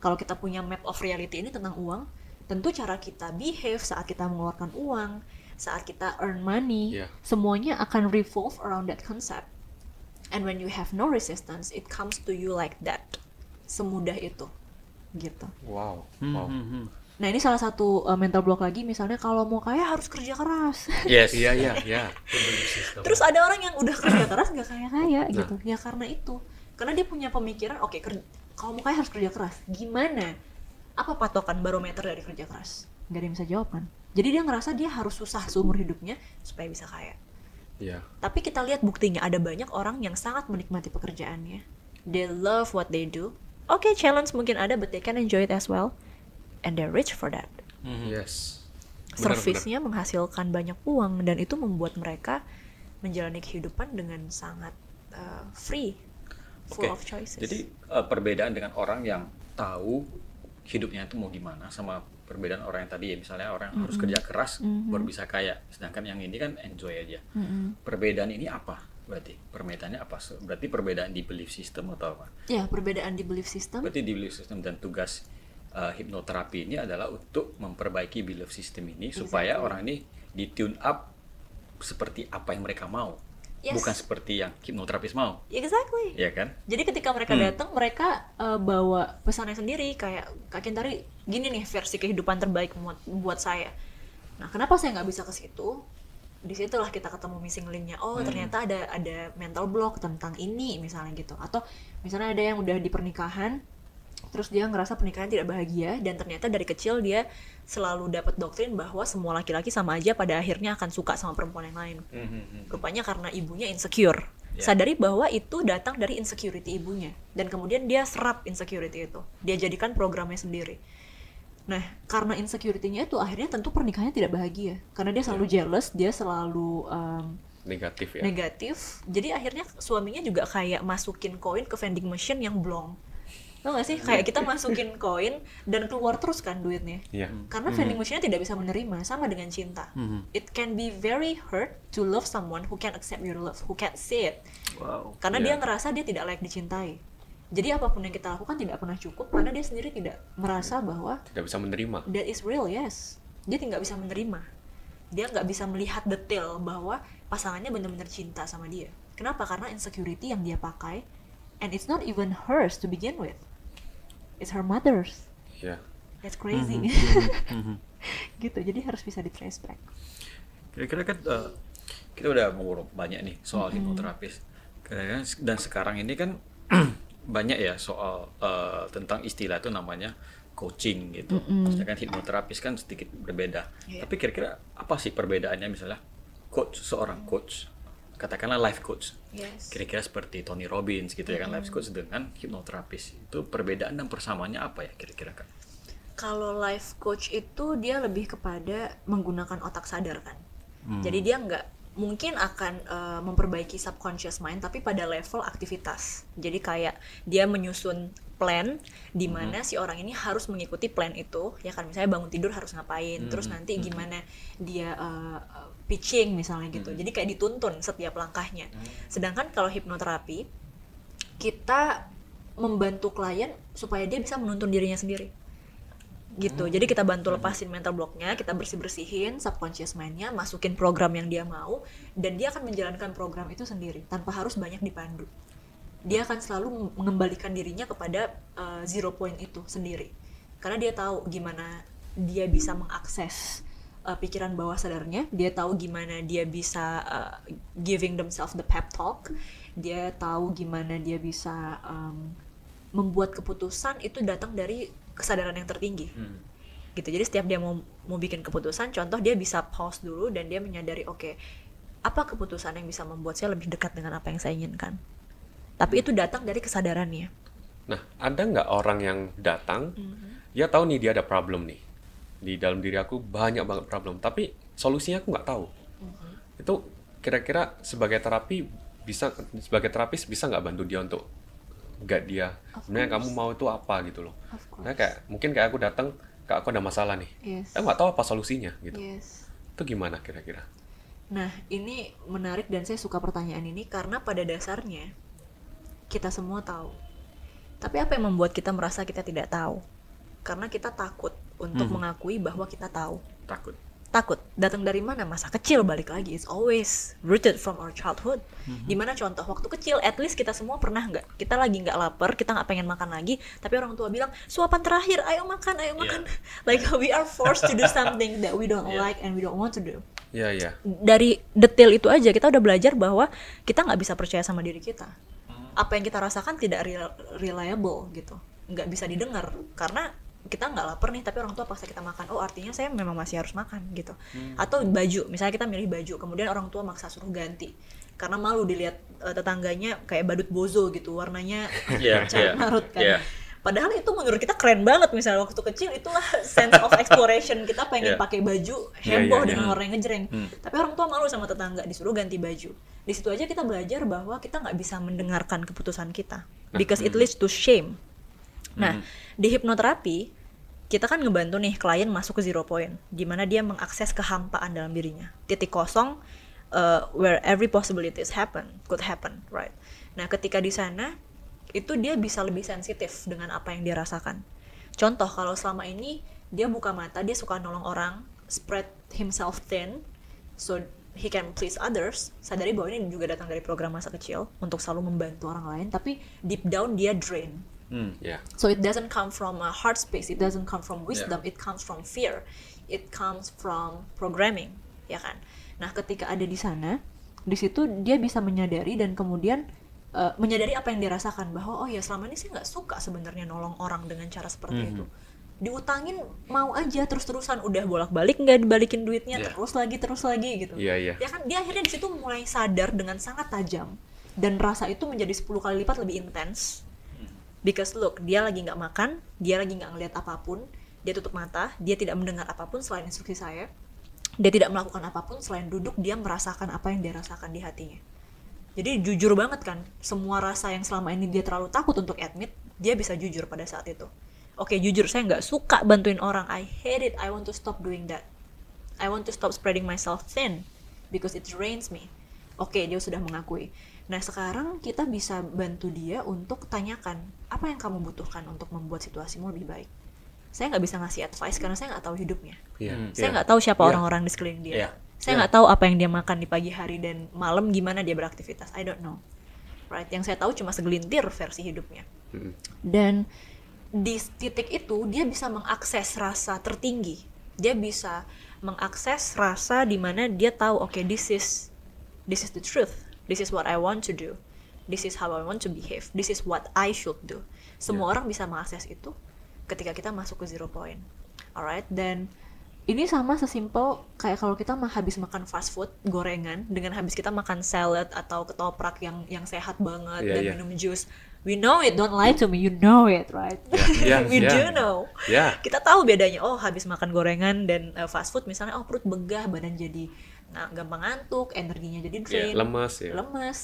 kalau kita punya map of reality ini tentang uang tentu cara kita behave saat kita mengeluarkan uang saat kita earn money yeah. semuanya akan revolve around that concept and when you have no resistance it comes to you like that semudah itu gitu wow hmm, wow hmm, hmm. Nah ini salah satu uh, mental block lagi misalnya kalau mau kaya harus kerja keras. Yes. iya iya iya. Terus ada orang yang udah kerja keras nggak kaya kaya nah. gitu. Ya karena itu. Karena dia punya pemikiran oke okay, kalau mau kaya harus kerja keras. Gimana? Apa patokan barometer dari kerja keras? Gak ada yang bisa jawab kan. Jadi dia ngerasa dia harus susah seumur hidupnya supaya bisa kaya. Iya. Tapi kita lihat buktinya ada banyak orang yang sangat menikmati pekerjaannya. They love what they do. Oke, okay, challenge mungkin ada, but they can enjoy it as well and they're rich for that. Mm-hmm. Yes. Servisnya menghasilkan banyak uang dan itu membuat mereka menjalani kehidupan dengan sangat uh, free, full okay. of choices. Jadi uh, perbedaan dengan orang yang tahu hidupnya itu mau gimana sama perbedaan orang yang tadi ya misalnya orang mm-hmm. harus kerja keras mm-hmm. baru bisa kaya, sedangkan yang ini kan enjoy aja. Mm-hmm. Perbedaan ini apa? Berarti perbedaannya apa? Berarti perbedaan di belief system atau apa? Ya, perbedaan di belief system. Berarti di belief system dan tugas uh, hipnoterapi ini adalah untuk memperbaiki belief system ini exactly. supaya orang ini di tune up seperti apa yang mereka mau. Yes. Bukan seperti yang hipnoterapis mau. Exactly. Iya kan? Jadi ketika mereka hmm. datang, mereka uh, bawa pesannya sendiri kayak Kak Kintari, gini nih versi kehidupan terbaik buat, buat saya. Nah, kenapa saya nggak bisa ke situ? Di situlah kita ketemu missing linknya. Oh, hmm. ternyata ada ada mental block tentang ini misalnya gitu. Atau misalnya ada yang udah di pernikahan, terus dia ngerasa pernikahan tidak bahagia dan ternyata dari kecil dia selalu dapat doktrin bahwa semua laki-laki sama aja pada akhirnya akan suka sama perempuan yang lain. Mm-hmm. rupanya karena ibunya insecure. Yeah. sadari bahwa itu datang dari insecurity ibunya. Dan kemudian dia serap insecurity itu. Dia jadikan programnya sendiri. Nah karena insecurity-nya itu akhirnya tentu pernikahannya tidak bahagia. Karena dia selalu yeah. jealous dia selalu um, negatif ya. negatif. Jadi akhirnya suaminya juga kayak masukin koin ke vending machine yang blong Tau gak sih? Kayak kita masukin koin dan keluar terus kan duitnya. Yeah. Karena mm-hmm. vending machine-nya tidak bisa menerima, sama dengan cinta. Mm-hmm. It can be very hurt to love someone who can accept your love, who can see it. Wow. Karena yeah. dia ngerasa dia tidak layak dicintai. Jadi apa pun yang kita lakukan tidak pernah cukup karena dia sendiri tidak merasa bahwa tidak bisa menerima. That is real, yes. Dia tidak bisa menerima. Dia nggak bisa melihat detail bahwa pasangannya benar-benar cinta sama dia. Kenapa? Karena insecurity yang dia pakai and it's not even hers to begin with it's her mother's yeah that's crazy mm -hmm. gitu jadi harus bisa di trace back kira-kira kan uh, kita udah ngobrol banyak nih soal mm -hmm. hipnoterapis dan sekarang ini kan banyak ya soal uh, tentang istilah itu namanya coaching gitu. Mm -hmm. Maksudnya kan hipnoterapis kan sedikit berbeda. Yeah. Tapi kira-kira apa sih perbedaannya misalnya coach seorang coach katakanlah life coach yes. kira-kira seperti Tony Robbins gitu ya kan life coach dengan hipnoterapis itu perbedaan dan persamaannya apa ya kira-kira kan kalau life coach itu dia lebih kepada menggunakan otak sadar kan hmm. jadi dia nggak mungkin akan uh, memperbaiki subconscious mind tapi pada level aktivitas jadi kayak dia menyusun plan di hmm. mana hmm. si orang ini harus mengikuti plan itu ya kan misalnya bangun tidur harus ngapain hmm. terus nanti hmm. gimana dia uh, pitching misalnya gitu. Hmm. Jadi kayak dituntun setiap langkahnya. Hmm. Sedangkan kalau hipnoterapi kita membantu klien supaya dia bisa menuntun dirinya sendiri. Gitu. Hmm. Jadi kita bantu hmm. lepasin mental blocknya, kita bersih-bersihin subconscious mind-nya, masukin program yang dia mau dan dia akan menjalankan program itu sendiri tanpa harus banyak dipandu. Dia akan selalu mengembalikan dirinya kepada uh, zero point itu sendiri. Karena dia tahu gimana dia bisa mengakses uh, pikiran bawah sadarnya dia tahu gimana dia bisa uh, giving themselves the pep talk. Dia tahu gimana dia bisa um, membuat keputusan itu datang dari kesadaran yang tertinggi. Hmm. gitu. Jadi setiap dia mau mau bikin keputusan contoh dia bisa pause dulu dan dia menyadari oke okay, apa keputusan yang bisa membuat saya lebih dekat dengan apa yang saya inginkan? Tapi itu datang dari kesadarannya. Nah ada nggak orang yang datang mm -hmm. dia tahu nih dia ada problem nih di dalam diri aku banyak banget problem. Tapi solusinya aku nggak tahu. Uh-huh. itu kira-kira sebagai terapi bisa sebagai terapis bisa nggak bantu dia untuk gak dia? Sebenarnya kamu mau itu apa gitu loh? Nah kayak mungkin kayak aku datang kak aku ada masalah nih. Yes. aku nggak tahu apa solusinya gitu. Yes. itu gimana kira-kira? Nah ini menarik dan saya suka pertanyaan ini karena pada dasarnya kita semua tahu. Tapi apa yang membuat kita merasa kita tidak tahu? Karena kita takut untuk hmm. mengakui bahwa kita tahu takut takut datang dari mana masa kecil balik lagi it's always rooted from our childhood mm-hmm. di mana contoh waktu kecil at least kita semua pernah nggak kita lagi nggak lapar kita nggak pengen makan lagi tapi orang tua bilang suapan terakhir ayo makan ayo makan yeah. like we are forced to do something that we don't yeah. like and we don't want to do yeah. Yeah. Dari detail itu aja kita udah belajar bahwa kita nggak bisa percaya sama diri kita. Hmm. Apa yang kita rasakan tidak reliable gitu, nggak bisa didengar karena kita nggak lapar nih tapi orang tua paksa kita makan oh artinya saya memang masih harus makan gitu hmm. atau baju misalnya kita milih baju kemudian orang tua maksa suruh ganti karena malu dilihat uh, tetangganya kayak badut bozo gitu warnanya yeah, yeah, marut kan yeah. Padahal itu menurut kita keren banget misalnya waktu kecil itulah sense of exploration kita pengen yeah. pakai baju heboh yeah, yeah, dengan warna yang ngejreng. Hmm. Tapi orang tua malu sama tetangga disuruh ganti baju. Di situ aja kita belajar bahwa kita nggak bisa mendengarkan keputusan kita nah, because it hmm. leads to shame. Nah, hmm. di hipnoterapi kita kan ngebantu nih klien masuk ke zero point, di mana dia mengakses kehampaan dalam dirinya, titik kosong uh, where every possibilities happen, could happen, right? Nah, ketika di sana itu dia bisa lebih sensitif dengan apa yang dia rasakan. Contoh kalau selama ini dia buka mata, dia suka nolong orang, spread himself thin, so he can please others. Sadari bahwa ini juga datang dari program masa kecil untuk selalu membantu orang lain, tapi deep down dia drain Mm, yeah. So it doesn't come from a heart space, it doesn't come from wisdom, yeah. it comes from fear, it comes from programming, ya kan? Nah, ketika ada di sana, di situ dia bisa menyadari dan kemudian uh, menyadari apa yang dirasakan bahwa oh ya selama ini sih nggak suka sebenarnya nolong orang dengan cara seperti mm -hmm. itu. Diutangin mau aja terus-terusan udah bolak-balik nggak dibalikin duitnya yeah. terus lagi terus lagi gitu. Iya yeah, iya. Yeah. Ya kan dia akhirnya di situ mulai sadar dengan sangat tajam dan rasa itu menjadi 10 kali lipat lebih intens because look dia lagi nggak makan dia lagi nggak ngeliat apa pun dia tutup mata dia tidak mendengar apa pun selain instruksi saya. Dia tidak melakukan apa pun selain duduk dia merasakan apa yang dia rasakan di hatinya. Jadi jujur banget kan semua rasa yang selama ini dia terlalu takut untuk admit dia bisa jujur pada saat itu. Oke jujur saya nggak suka bantuin orang. I hate it. I want to stop doing that. I want to stop spreading myself thin because it drains me. Oke dia sudah mengakui Nah sekarang kita bisa bantu dia untuk tanyakan apa yang kamu butuhkan untuk membuat situasimu lebih baik. Saya nggak bisa ngasih advice karena saya nggak tahu hidupnya. Yeah, saya iya. nggak yeah. tahu siapa iya. orang-orang yeah. di sekeliling dia. Yeah. Saya iya. nggak yeah. tahu apa yang dia makan di pagi hari dan malam gimana dia beraktivitas. I don't know. Right? Yang saya tahu cuma segelintir versi hidupnya. Mm. Dan di titik itu dia bisa mengakses rasa tertinggi. Dia bisa mengakses rasa di mana dia tahu oke okay, this is this is the truth this is what I want to do this is how I want to behave this is what I should do semua yeah. orang bisa mengakses itu ketika kita masuk ke zero point alright dan ini sama sesimpel kayak kalau kita mah habis makan fast food gorengan dengan habis kita makan salad atau ketoprak yang yang sehat banget yeah, dan yeah. minum jus we know it don't lie to me you know it right yeah, yeah, we yeah. do know yeah. kita tahu bedanya oh habis makan gorengan dan uh, fast food misalnya oh perut begah badan jadi nah gampang ngantuk energinya jadi iya, drain yeah, lemes ya lemes.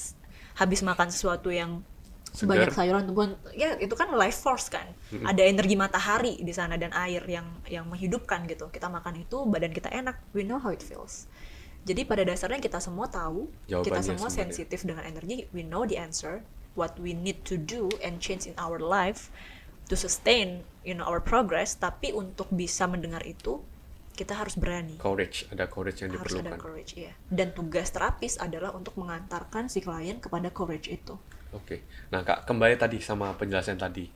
Habis makan sesuatu yang Segar. banyak sayuran tumbuhan ya itu kan life force kan. Mm-hmm. ada energi matahari di sana dan air yang yang menghidupkan gitu. Kita makan itu badan kita enak. We know how it feels. Jadi pada dasarnya kita semua tahu Jawabannya kita semua sensitif dengan energi. We know the answer. What we need to do and change in our life to sustain you know our progress. Tapi untuk bisa mendengar itu kita harus berani. Courage, ada courage yang harus diperlukan. Harus ada courage, iya. Dan tugas terapis adalah untuk mengantarkan si klien kepada courage itu. Oke. Nah, Kak, kembali tadi sama penjelasan tadi.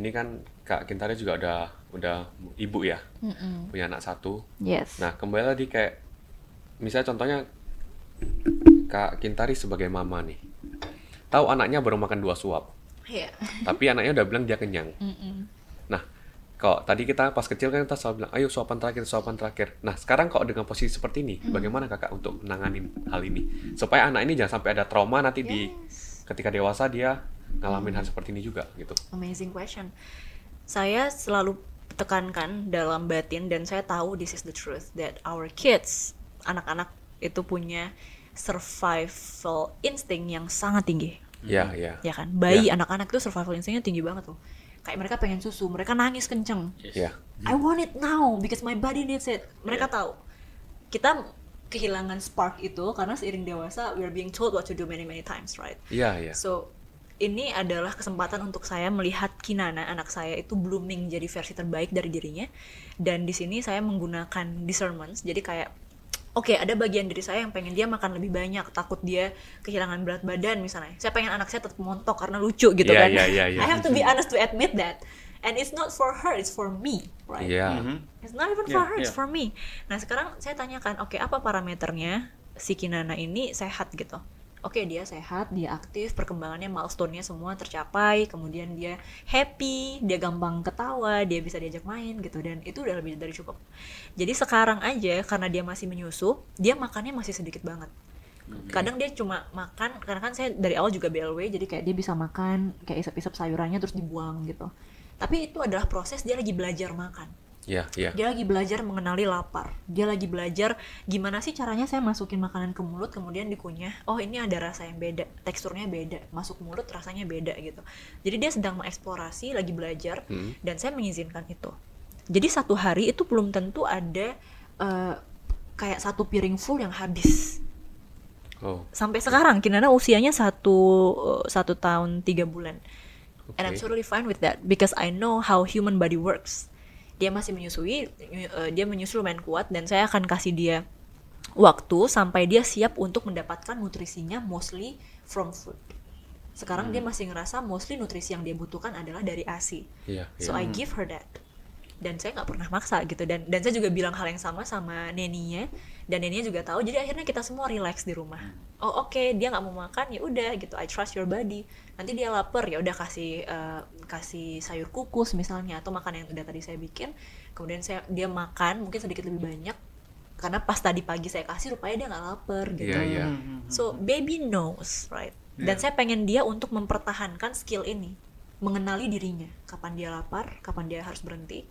Ini kan Kak Kintari juga udah udah ibu ya. Mm -mm. Punya anak satu. Yes. Nah, kembali tadi kayak misalnya contohnya Kak Kintari sebagai mama nih. Tahu anaknya baru makan dua suap. Iya. Yeah. Tapi anaknya udah bilang dia kenyang. Mm -mm. Kok tadi kita pas kecil kan kita selalu bilang ayo suapan terakhir suapan terakhir nah sekarang kok dengan posisi seperti ini hmm. bagaimana kakak untuk menangani hal ini supaya anak ini jangan sampai ada trauma nanti yes. di ketika dewasa dia ngalamin hmm. hal seperti ini juga gitu amazing question saya selalu tekankan dalam batin dan saya tahu this is the truth that our kids anak-anak itu punya survival instinct yang sangat tinggi Ya, ya. Ya kan, bayi, ya. anak-anak itu survival instingnya tinggi banget tuh kayak mereka pengen susu mereka nangis kenceng yes. yeah. I want it now because my body needs it mereka yeah. tahu kita kehilangan spark itu karena seiring dewasa we are being told what to do many many times right iya yeah, iya yeah. so ini adalah kesempatan untuk saya melihat Kinana anak saya itu blooming jadi versi terbaik dari dirinya dan di sini saya menggunakan discernment jadi kayak oke okay, ada bagian diri saya yang pengen dia makan lebih banyak takut dia kehilangan berat badan misalnya saya pengen anak saya tetap montok karena lucu gitu yeah, kan yeah, yeah, yeah. I have to be honest to admit that and it's not for her it's for me right yeah. mm -hmm. it's not even for yeah, her it's yeah. for me nah sekarang saya tanyakan oke okay, apa parameternya si Kinana ini sehat gitu oke okay, dia sehat, dia aktif, perkembangannya milestone-nya semua tercapai, kemudian dia happy, dia gampang ketawa, dia bisa diajak main gitu dan itu udah lebih dari cukup. Jadi sekarang aja karena dia masih menyusu, dia makannya masih sedikit banget. Kadang dia cuma makan, karena kan saya dari awal juga BLW, jadi kayak dia bisa makan kayak isap-isap sayurannya terus dibuang gitu. Tapi itu adalah proses dia lagi belajar makan Yeah, yeah. Dia lagi belajar mengenali lapar. Dia lagi belajar gimana sih caranya saya masukin makanan ke mulut kemudian dikunyah. Oh ini ada rasa yang beda, teksturnya beda, masuk mulut rasanya beda gitu. Jadi dia sedang mengeksplorasi, lagi belajar hmm. dan saya mengizinkan itu. Jadi satu hari itu belum tentu ada uh, kayak satu piring full yang habis. Oh. Sampai sekarang Kinana usianya satu uh, satu tahun tiga bulan. Okay. And I'm totally fine with that because I know how human body works dia masih menyusui uh, dia menyusul lumayan kuat dan saya akan kasih dia waktu sampai dia siap untuk mendapatkan nutrisinya mostly from food sekarang hmm. dia masih ngerasa mostly nutrisi yang dia butuhkan adalah dari asi yeah, yeah. so I give her that dan saya nggak pernah maksa gitu. Dan dan saya juga bilang hal yang sama sama neninya. Dan neninya juga tahu jadi akhirnya kita semua relax di rumah. Hmm. oh oke okay, dia nggak mau makan ya udah gitu. I trust your body. Nanti dia lapar ya udah kasih uh, kasih sayur kukus misalnya atau makan yang udah tadi saya bikin. Kemudian saya dia makan mungkin sedikit lebih banyak. Karena pas tadi pagi saya kasih rupanya dia nggak lapar gitu. Yeah, yeah. so baby knows right? Dan yeah. saya pengen dia untuk mempertahankan skill ini. Mengenali dirinya. Kapan dia lapar kapan dia harus berhenti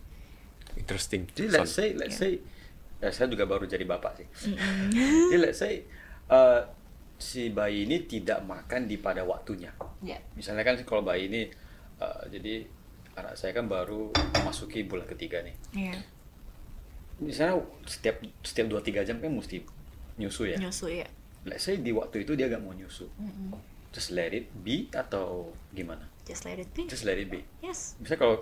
interesting jadi let's say let's yeah. say ya saya juga baru jadi bapak sih. Jadi let's say uh, si bayi ini tidak makan di pada waktunya. Yeah. misalnya kan kalau bayi ini uh, jadi anak saya kan baru memasuki bulan ketiga nih. Yeah. misalnya setiap setiap dua tiga jam kan mesti nyusu ya? Nyusu ya let's say di waktu itu dia gak mau nyusu. Mm-hmm. just let it be atau gimana? Just let it be. Just let it be. Yes. Misalnya kalau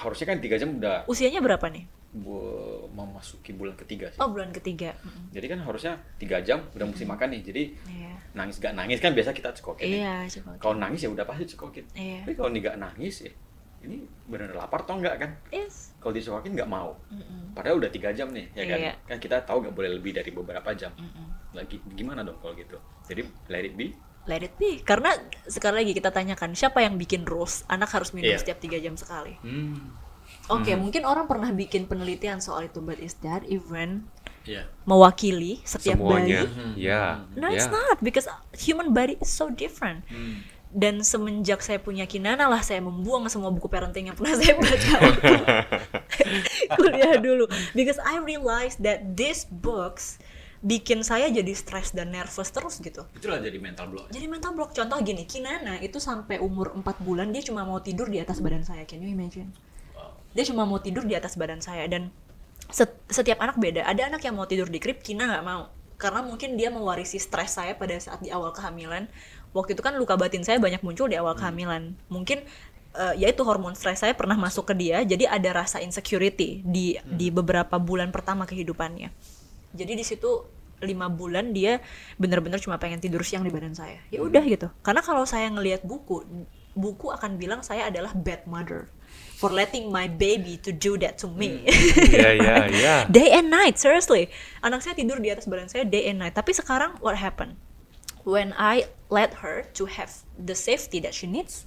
harusnya kan tiga jam udah usianya berapa nih bu memasuki bulan ketiga sih. Oh bulan ketiga. Jadi kan harusnya tiga jam udah mesti makan nih. Jadi yeah. nangis gak nangis kan biasa kita cekokin. Iya yeah, cekokin. Kalau nangis ya udah pasti cekokin. Yeah. Tapi kalau nih gak nangis ya ini benar lapar atau enggak kan? Yes. Kalau dicekokin nggak mau. Mm-mm. Padahal udah tiga jam nih ya kan? Yeah. Kan kita tahu nggak boleh lebih dari beberapa jam. Mm-mm. Lagi gimana dong kalau gitu? Jadi let it be let it be karena sekali lagi kita tanyakan siapa yang bikin rules anak harus minum yeah. setiap tiga jam sekali hmm. oke okay, hmm. mungkin orang pernah bikin penelitian soal itu but is that even yeah. mewakili setiap Semuanya. bayi hmm. yeah. no yeah. it's not because human body is so different hmm. dan semenjak saya punya kinana lah saya membuang semua buku parenting yang pernah saya baca kuliah dulu because I realized that these books bikin saya jadi stres dan nervous terus gitu. Itulah jadi mental block. Jadi mental block. Contoh gini, Kinana itu sampai umur 4 bulan dia cuma mau tidur di atas badan saya. Can you imagine? Wow. Dia cuma mau tidur di atas badan saya dan setiap anak beda. Ada anak yang mau tidur di krip, Kina nggak mau. Karena mungkin dia mewarisi stres saya pada saat di awal kehamilan. Waktu itu kan luka batin saya banyak muncul di awal hmm. kehamilan. Mungkin uh, ya itu hormon stres saya pernah masuk ke dia, jadi ada rasa insecurity di hmm. di beberapa bulan pertama kehidupannya jadi di situ lima bulan dia bener-bener cuma pengen tidur siang di badan saya ya udah gitu karena kalau saya ngelihat buku buku akan bilang saya adalah bad mother for letting my baby to do that to me. Yeah, yeah, yeah. day and night, seriously. Anak saya tidur di atas badan saya day and night. Tapi sekarang what happened? When I let her to have the safety that she needs,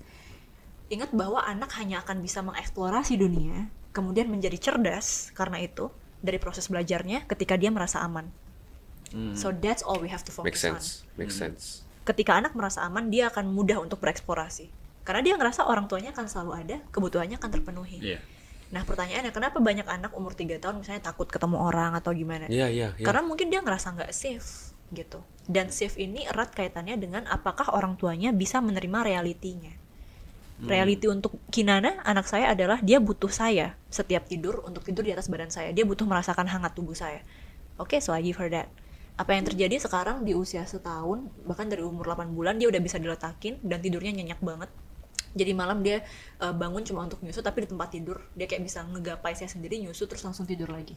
ingat bahwa anak hanya akan bisa mengeksplorasi dunia, kemudian menjadi cerdas karena itu dari proses belajarnya ketika dia merasa aman. Hmm. So that's all we have to focus Make sense. on. Make hmm. sense. Ketika anak merasa aman, dia akan mudah untuk bereksplorasi. Karena dia ngerasa orang tuanya akan selalu ada, kebutuhannya akan terpenuhi. Yeah. Nah pertanyaannya kenapa banyak anak umur 3 tahun misalnya takut ketemu orang atau gimana? Iya yeah, iya. Yeah, yeah. Karena mungkin dia ngerasa nggak safe gitu. Dan safe ini erat kaitannya dengan apakah orang tuanya bisa menerima realitinya. Hmm. Reality untuk Kinana, anak saya adalah dia butuh saya setiap tidur untuk tidur di atas badan saya. Dia butuh merasakan hangat tubuh saya. Oke, okay, so I give her that. Apa yang terjadi sekarang di usia setahun, bahkan dari umur 8 bulan dia udah bisa diletakin dan tidurnya nyenyak banget. Jadi malam dia uh, bangun cuma untuk nyusu tapi di tempat tidur dia kayak bisa ngegapai saya sendiri nyusu terus langsung tidur lagi.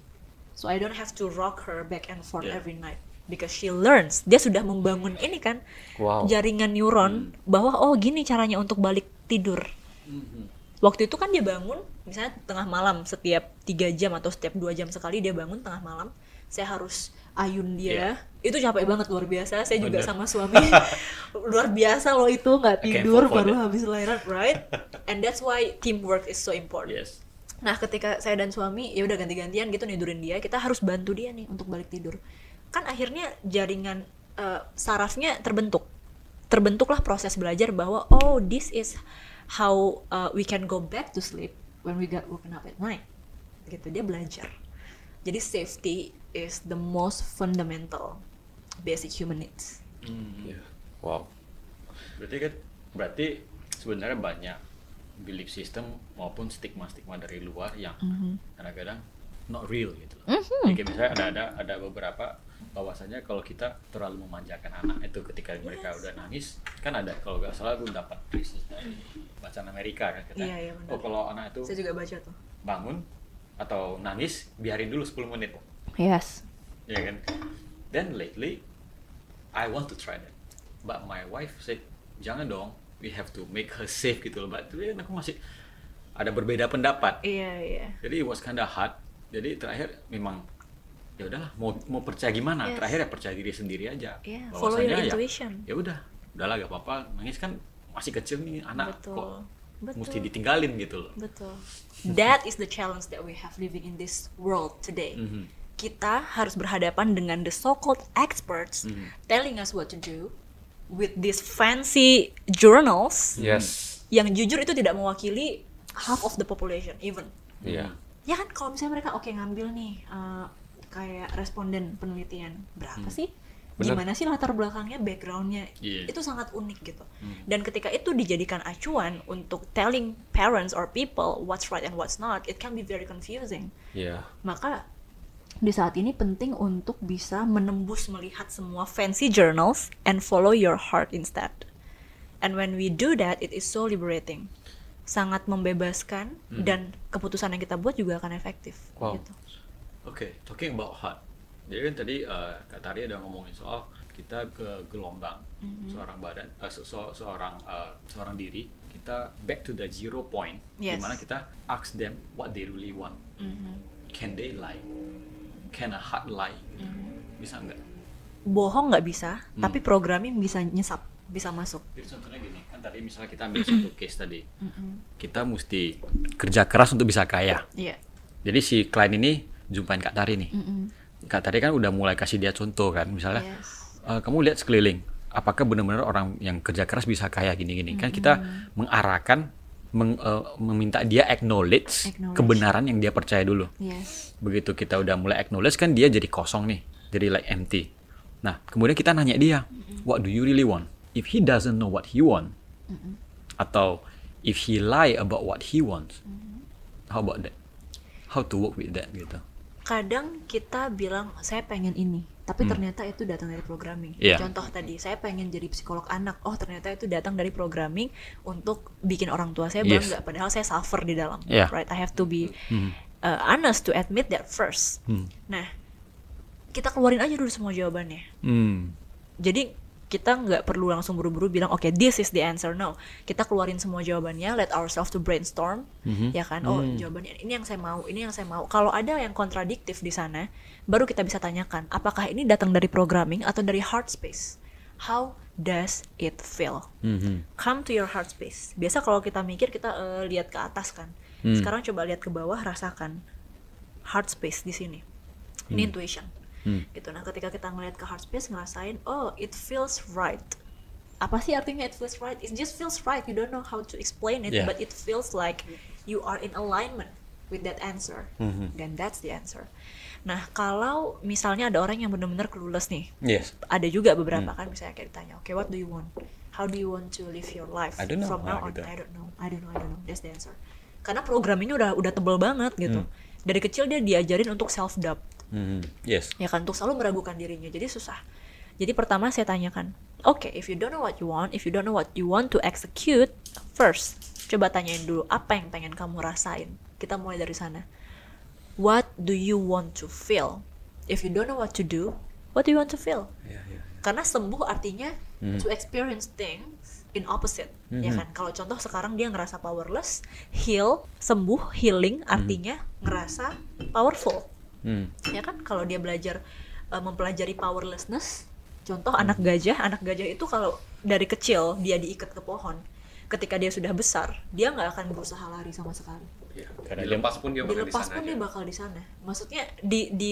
So I don't have to rock her back and forth yeah. every night because she learns dia sudah membangun ini kan wow. jaringan neuron hmm. bahwa oh gini caranya untuk balik tidur hmm. waktu itu kan dia bangun misalnya tengah malam setiap tiga jam atau setiap dua jam sekali dia bangun tengah malam saya harus ayun dia yeah. itu capek banget luar biasa saya juga Bener. sama suami luar biasa loh itu nggak tidur baru habis lahiran right and that's why teamwork is so important yes. nah ketika saya dan suami ya udah ganti-gantian gitu nidurin dia kita harus bantu dia nih untuk balik tidur kan akhirnya jaringan uh, sarafnya terbentuk terbentuklah proses belajar bahwa oh this is how uh, we can go back to sleep when we got woken up at night gitu dia belajar jadi safety is the most fundamental basic human needs hmm. yeah. wow berarti kan berarti sebenarnya banyak belief system maupun stigma-stigma dari luar yang mm-hmm. kadang-kadang mm -hmm. Not real gitu. Mm -hmm. Jadi misalnya ada ada ada beberapa bahwasanya kalau kita terlalu memanjakan anak itu ketika yes. mereka udah nangis kan ada kalau nggak salah gue dapat dari bacaan Amerika kan kita iya, iya, oh kalau anak itu saya juga baca tuh. bangun atau nangis biarin dulu 10 menit. Yes. Ya kan? Then lately I want to try that. But my wife said jangan dong we have to make her safe gitu loh. But aku masih ada berbeda pendapat. Iya iya. Jadi it was kinda hard jadi terakhir memang ya udahlah mau mau percaya gimana yes. terakhir ya percaya diri sendiri aja yeah, follow your ya, intuition ya udah udahlah gak apa-apa nangis kan masih kecil nih anak Betul. kok Betul. mesti ditinggalin gitu loh Betul. That is the challenge that we have living in this world today. Mm -hmm. Kita harus berhadapan dengan the so-called experts mm -hmm. telling us what to do with these fancy journals. Yes. Yang jujur itu tidak mewakili half of the population even. Iya. Yeah. Ya kan kalau misalnya mereka oke okay, ngambil nih uh, kayak responden penelitian berapa hmm. sih Bener. gimana sih latar belakangnya backgroundnya yeah. itu sangat unik gitu hmm. dan ketika itu dijadikan acuan untuk telling parents or people what's right and what's not it can be very confusing yeah. maka di saat ini penting untuk bisa menembus melihat semua fancy journals and follow your heart instead and when we do that it is so liberating sangat membebaskan hmm. dan keputusan yang kita buat juga akan efektif wow. gitu Oke, okay, talking about heart. Jadi kan tadi uh, Kak Tari ada ngomongin soal kita ke gelombang mm-hmm. seorang badan, uh, se- se- seorang uh, seorang diri, kita back to the zero point, yes. di mana kita ask them what they really want. Mm-hmm. Can they lie? Can a heart lie? Mm-hmm. Bisa nggak? Bohong nggak bisa, hmm. tapi programming bisa nyesap, bisa masuk. Jadi contohnya gini, tadi misalnya kita ambil satu case tadi, mm-hmm. kita mesti kerja keras untuk bisa kaya. Yeah. Jadi si klien ini jumpain Kak Tari nih. Mm -mm. Kak Tari kan udah mulai kasih dia contoh kan, misalnya yes. uh, kamu lihat sekeliling, apakah benar-benar orang yang kerja keras bisa kaya gini-gini? Mm -hmm. Kan kita mengarahkan meng, uh, meminta dia acknowledge, acknowledge kebenaran yang dia percaya dulu. Yes. Begitu kita udah mulai acknowledge kan dia jadi kosong nih, jadi like empty. Nah, kemudian kita nanya dia, what do you really want? If he doesn't know what he want, mm -hmm. atau if he lie about what he wants, mm -hmm. how about that? How to work with that gitu? kadang kita bilang saya pengen ini tapi hmm. ternyata itu datang dari programming yeah. contoh tadi saya pengen jadi psikolog anak oh ternyata itu datang dari programming untuk bikin orang tua saya bangga yes. padahal saya suffer di dalam yeah. right I have to be hmm. uh, honest to admit that first hmm. nah kita keluarin aja dulu semua jawabannya hmm. jadi kita nggak perlu langsung buru-buru bilang oke okay, this is the answer no kita keluarin semua jawabannya let ourselves to brainstorm mm-hmm. ya kan oh mm. jawabannya ini yang saya mau ini yang saya mau kalau ada yang kontradiktif di sana baru kita bisa tanyakan apakah ini datang dari programming atau dari heart space how does it feel mm-hmm. come to your heart space biasa kalau kita mikir kita uh, lihat ke atas kan mm. sekarang coba lihat ke bawah rasakan heart space di sini ini mm. intuition hmm. gitu nah ketika kita ngeliat ke heart space ngerasain oh it feels right apa sih artinya it feels right it just feels right you don't know how to explain it yeah. but it feels like you are in alignment with that answer mm-hmm. then that's the answer nah kalau misalnya ada orang yang benar-benar clueless nih yes. ada juga beberapa mm. kan misalnya kayak ditanya oke okay, what do you want how do you want to live your life I don't know. from now on gitu. I don't know I don't know I don't know that's the answer karena programnya udah udah tebel banget gitu mm. dari kecil dia diajarin untuk self doubt mm. yes ya kan untuk selalu meragukan dirinya jadi susah jadi pertama saya tanyakan oke okay, if you don't know what you want if you don't know what you want to execute first coba tanyain dulu apa yang pengen kamu rasain kita mulai dari sana what do you want to feel if you don't know what to do what do you want to feel yeah, yeah, yeah. karena sembuh artinya mm. to experience things in opposite mm -hmm. ya kan kalau contoh sekarang dia ngerasa powerless heal sembuh healing hmm. artinya mm. ngerasa powerful mm. ya kan kalau dia belajar uh, mempelajari powerlessness contoh mm. anak gajah anak gajah itu kalau dari kecil dia diikat ke pohon ketika dia sudah besar dia nggak akan berusaha lari sama sekali ya, karena dilepas pun dia bakal dilepas pun dia bakal di sana maksudnya di di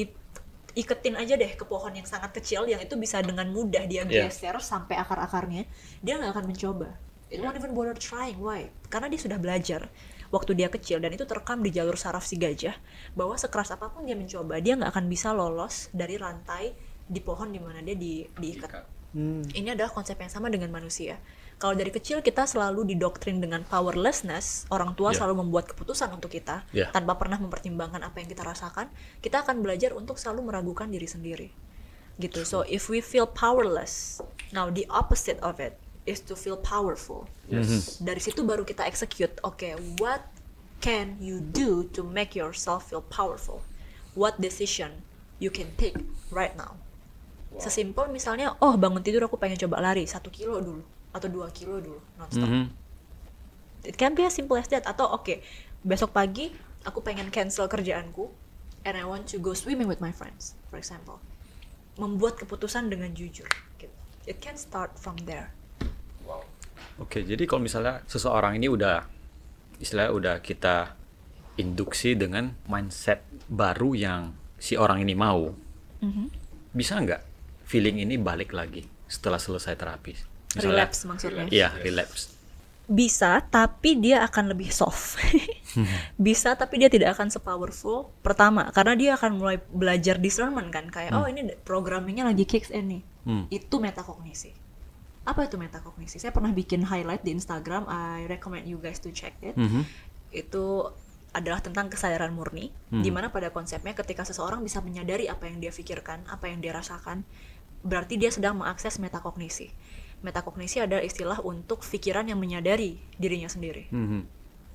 iketin aja deh ke pohon yang sangat kecil yang itu bisa dengan mudah dia yeah. geser sampai akar-akarnya dia nggak akan mencoba it won't even bother trying why karena dia sudah belajar waktu dia kecil dan itu terekam di jalur saraf si gajah bahwa sekeras apa pun dia mencoba dia nggak akan bisa lolos dari rantai di pohon di mana dia di diikat hmm. ini adalah konsep yang sama dengan manusia kalau dari kecil kita selalu didoktrin dengan powerlessness, orang tua yeah. selalu membuat keputusan untuk kita yeah. tanpa pernah mempertimbangkan apa yang kita rasakan, kita akan belajar untuk selalu meragukan diri sendiri. Gitu. So if we feel powerless, now the opposite of it is to feel powerful. Yes. Mm-hmm. Dari situ baru kita execute. Oke, okay, what can you do to make yourself feel powerful? What decision you can take right now? Wow. Sesimpel misalnya, oh bangun tidur aku pengen coba lari satu kilo dulu atau dua kilo dulu nonstop. Mm -hmm. It can be as simple as that. Atau oke, okay, besok pagi aku pengen cancel kerjaanku and I want to go swimming with my friends, for example. Membuat keputusan dengan jujur. Gitu. It can start from there. Oke, jadi kalau misalnya seseorang ini udah istilah udah kita induksi dengan mindset baru yang si orang ini mau, mm -hmm. bisa nggak feeling ini balik lagi setelah selesai terapi? Misalnya, relapse maksudnya. Iya, relapse. Bisa, tapi dia akan lebih soft. Bisa, tapi dia tidak akan sepowerful. Pertama, karena dia akan mulai belajar discernment kan, kayak hmm. oh ini programmingnya lagi kicks in nih. Hmm. Itu metakognisi. Apa itu metakognisi? Saya pernah bikin highlight di Instagram. I recommend you guys to check it. -hmm. Itu adalah tentang kesadaran murni, hmm. di mana pada konsepnya ketika seseorang bisa menyadari apa yang dia pikirkan, apa yang dia rasakan, berarti dia sedang mengakses metakognisi metakognisi adalah istilah untuk pikiran yang menyadari dirinya sendiri. Mm -hmm.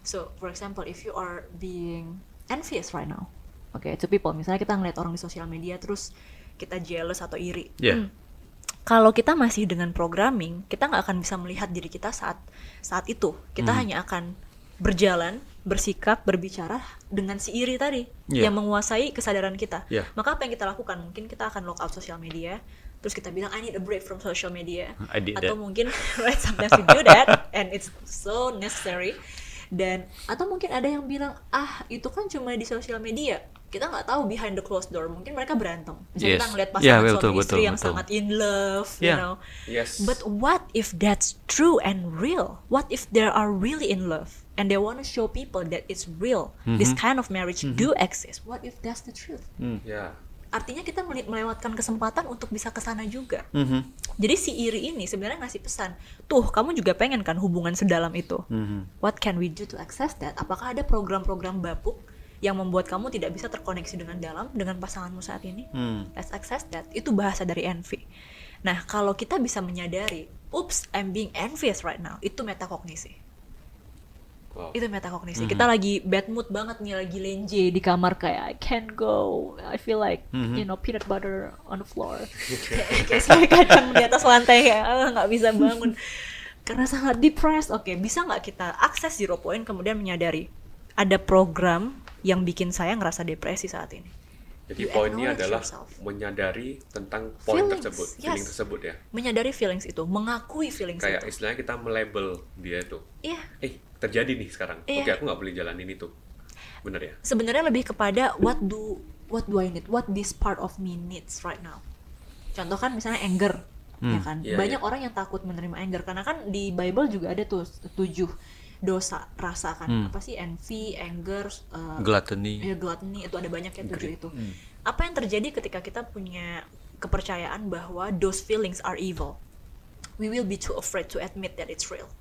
So, for example, if you are being envious right now, oke, okay, to people, misalnya kita ngeliat orang di sosial media terus kita jealous atau iri. Yeah. Hmm. Kalau kita masih dengan programming, kita nggak akan bisa melihat diri kita saat saat itu. Kita mm. hanya akan berjalan, bersikap, berbicara dengan si iri tadi yeah. yang menguasai kesadaran kita. Yeah. Maka apa yang kita lakukan? Mungkin kita akan lock out sosial media, terus kita bilang I need a break from social media I did atau that. mungkin right sometimes we do that and it's so necessary dan atau mungkin ada yang bilang ah itu kan cuma di sosial media kita nggak tahu behind the closed door mungkin mereka berantem yes. kita ngeliat pasangan yeah, suami betul, istri yang betul. sangat in love yeah. you know yes. but what if that's true and real what if they are really in love and they want to show people that it's real mm -hmm. this kind of marriage mm -hmm. do exist what if that's the truth mm. yeah artinya kita melewatkan kesempatan untuk bisa ke sana juga. Mm -hmm. Jadi si iri ini sebenarnya ngasih pesan, tuh kamu juga pengen kan hubungan sedalam itu. Mm -hmm. What can we do to access that? Apakah ada program-program bapuk yang membuat kamu tidak bisa terkoneksi dengan dalam dengan pasanganmu saat ini? Mm. Let's access that. Itu bahasa dari envy. Nah kalau kita bisa menyadari, oops, I'm being envious right now, itu metakognisi. Wow. Itu metakognisi. Mm-hmm. Kita lagi bad mood banget nih, lagi lenje di kamar kayak I can't go. I feel like mm-hmm. you know peanut butter on the floor. kayak saya kacang di atas lantai kayak ah, nggak oh, bisa bangun. Karena sangat depressed. Oke, okay, bisa nggak kita akses zero point kemudian menyadari ada program yang bikin saya ngerasa depresi saat ini. Jadi you poinnya adalah yourself. menyadari tentang poin tersebut, yes. feeling tersebut ya. Menyadari feelings itu, mengakui feelings Kayak itu. Kayak istilahnya kita melabel dia tuh. Iya. Yeah. Eh, terjadi nih sekarang. Yeah. Oke, aku nggak boleh jalanin itu. Bener ya? Sebenarnya lebih kepada what do what do I need? What this part of me needs right now. Contoh kan misalnya anger, hmm. ya kan? Yeah, Banyak yeah. orang yang takut menerima anger karena kan di Bible juga ada tuh tujuh dosa rasa kan. Hmm. apa sih? Envy anger uh, gluttony. ya gluttony. Itu ada banyak ya tujuh itu. hmm. apa yang terjadi ketika kita punya kepercayaan bahwa those feelings are evil? We will be too afraid to admit that it's real.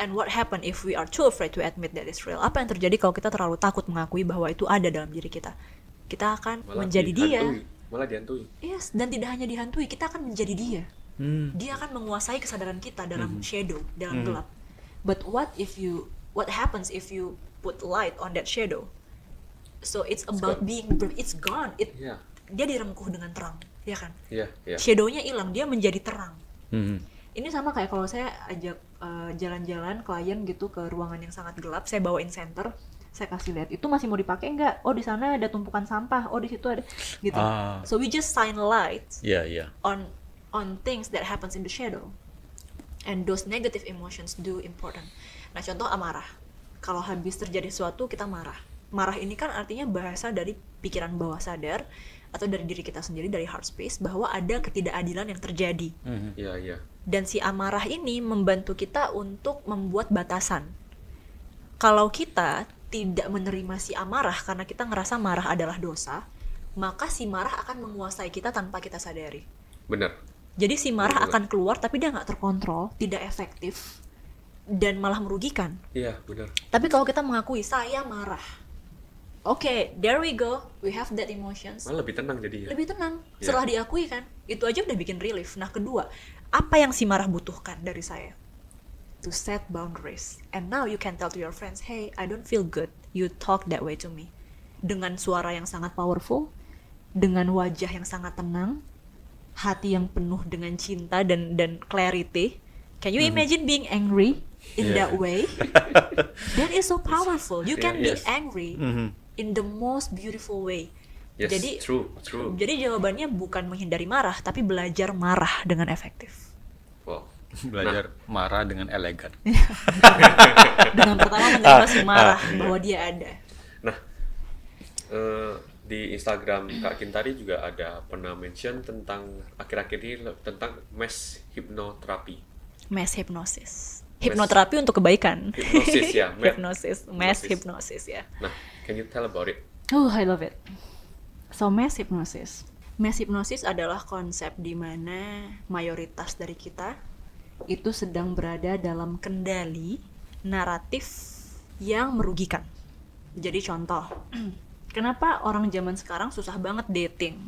And what happen if we are too afraid to admit that it's real? Apa yang terjadi kalau kita terlalu takut mengakui bahwa itu ada dalam diri kita? Kita akan malah menjadi dihantui. dia malah dihantui. Yes dan tidak hanya dihantui kita akan menjadi dia. Hmm. dia akan menguasai kesadaran kita dalam hmm. shadow dalam hmm. gelap but what if you what happens if you put light on that shadow? So it's about it's being it's gone. It yeah. dia direngkuh dengan terang ya kan? Yeah, yeah. shadownya hilang dia menjadi terang. Mm-hmm. ini sama kayak kalau saya ajak jalan eh, jalan-jalan klien gitu ke ruangan yang sangat gelap saya bawain center saya kasih lihat itu masih mau dipakai nggak? Oh di sana ada tumpukan sampah. Oh di situ ada gitu. Uh, so we just shine light yeah, yeah. on on things that happens in the shadow and those negative emotions do important nah contoh amarah kalau habis terjadi sesuatu kita marah marah ini kan artinya bahasa dari pikiran bawah sadar atau dari diri kita sendiri dari heart space bahwa ada ketidakadilan yang terjadi. Mm-hmm. Yeah, yeah. Dan si amarah ini membantu kita untuk membuat batasan. Kalau kita tidak menerima si amarah karena kita ngerasa marah adalah dosa, maka si marah akan menguasai kita tanpa kita sadari. Benar. Jadi si marah akan keluar tapi dia nggak terkontrol, tidak efektif dan malah merugikan. Iya, benar. Tapi kalau kita mengakui saya marah. Oke, okay, there we go. We have that emotions. Malah lebih tenang jadi ya. Lebih tenang. Yeah. Setelah diakui kan, itu aja udah bikin relief. Nah, kedua, apa yang si marah butuhkan dari saya? To set boundaries. And now you can tell to your friends, "Hey, I don't feel good. You talk that way to me." Dengan suara yang sangat powerful, dengan wajah yang sangat tenang, hati yang penuh dengan cinta dan dan clarity. Can you mm-hmm. imagine being angry in yeah. that way? that is so powerful. You can yeah, be yes. angry mm-hmm. in the most beautiful way. Yes, jadi true, true. Jadi jawabannya bukan menghindari marah, tapi belajar marah dengan efektif. Wow. Belajar nah. marah dengan elegan. dengan pertama menerima si marah ah. bahwa dia ada. Nah, uh, di Instagram Kak Kintari juga ada pernah mention tentang akhir-akhir ini tentang mass hipnoterapi. Mass hypnosis. Hipnoterapi untuk kebaikan. Hipnosis ya. hipnosis, mass hypnosis ya. Nah, can you tell about it? Oh, I love it. So mass hypnosis. Mass hypnosis adalah konsep di mana mayoritas dari kita itu sedang berada dalam kendali naratif yang merugikan. Jadi contoh, kenapa orang zaman sekarang susah banget dating?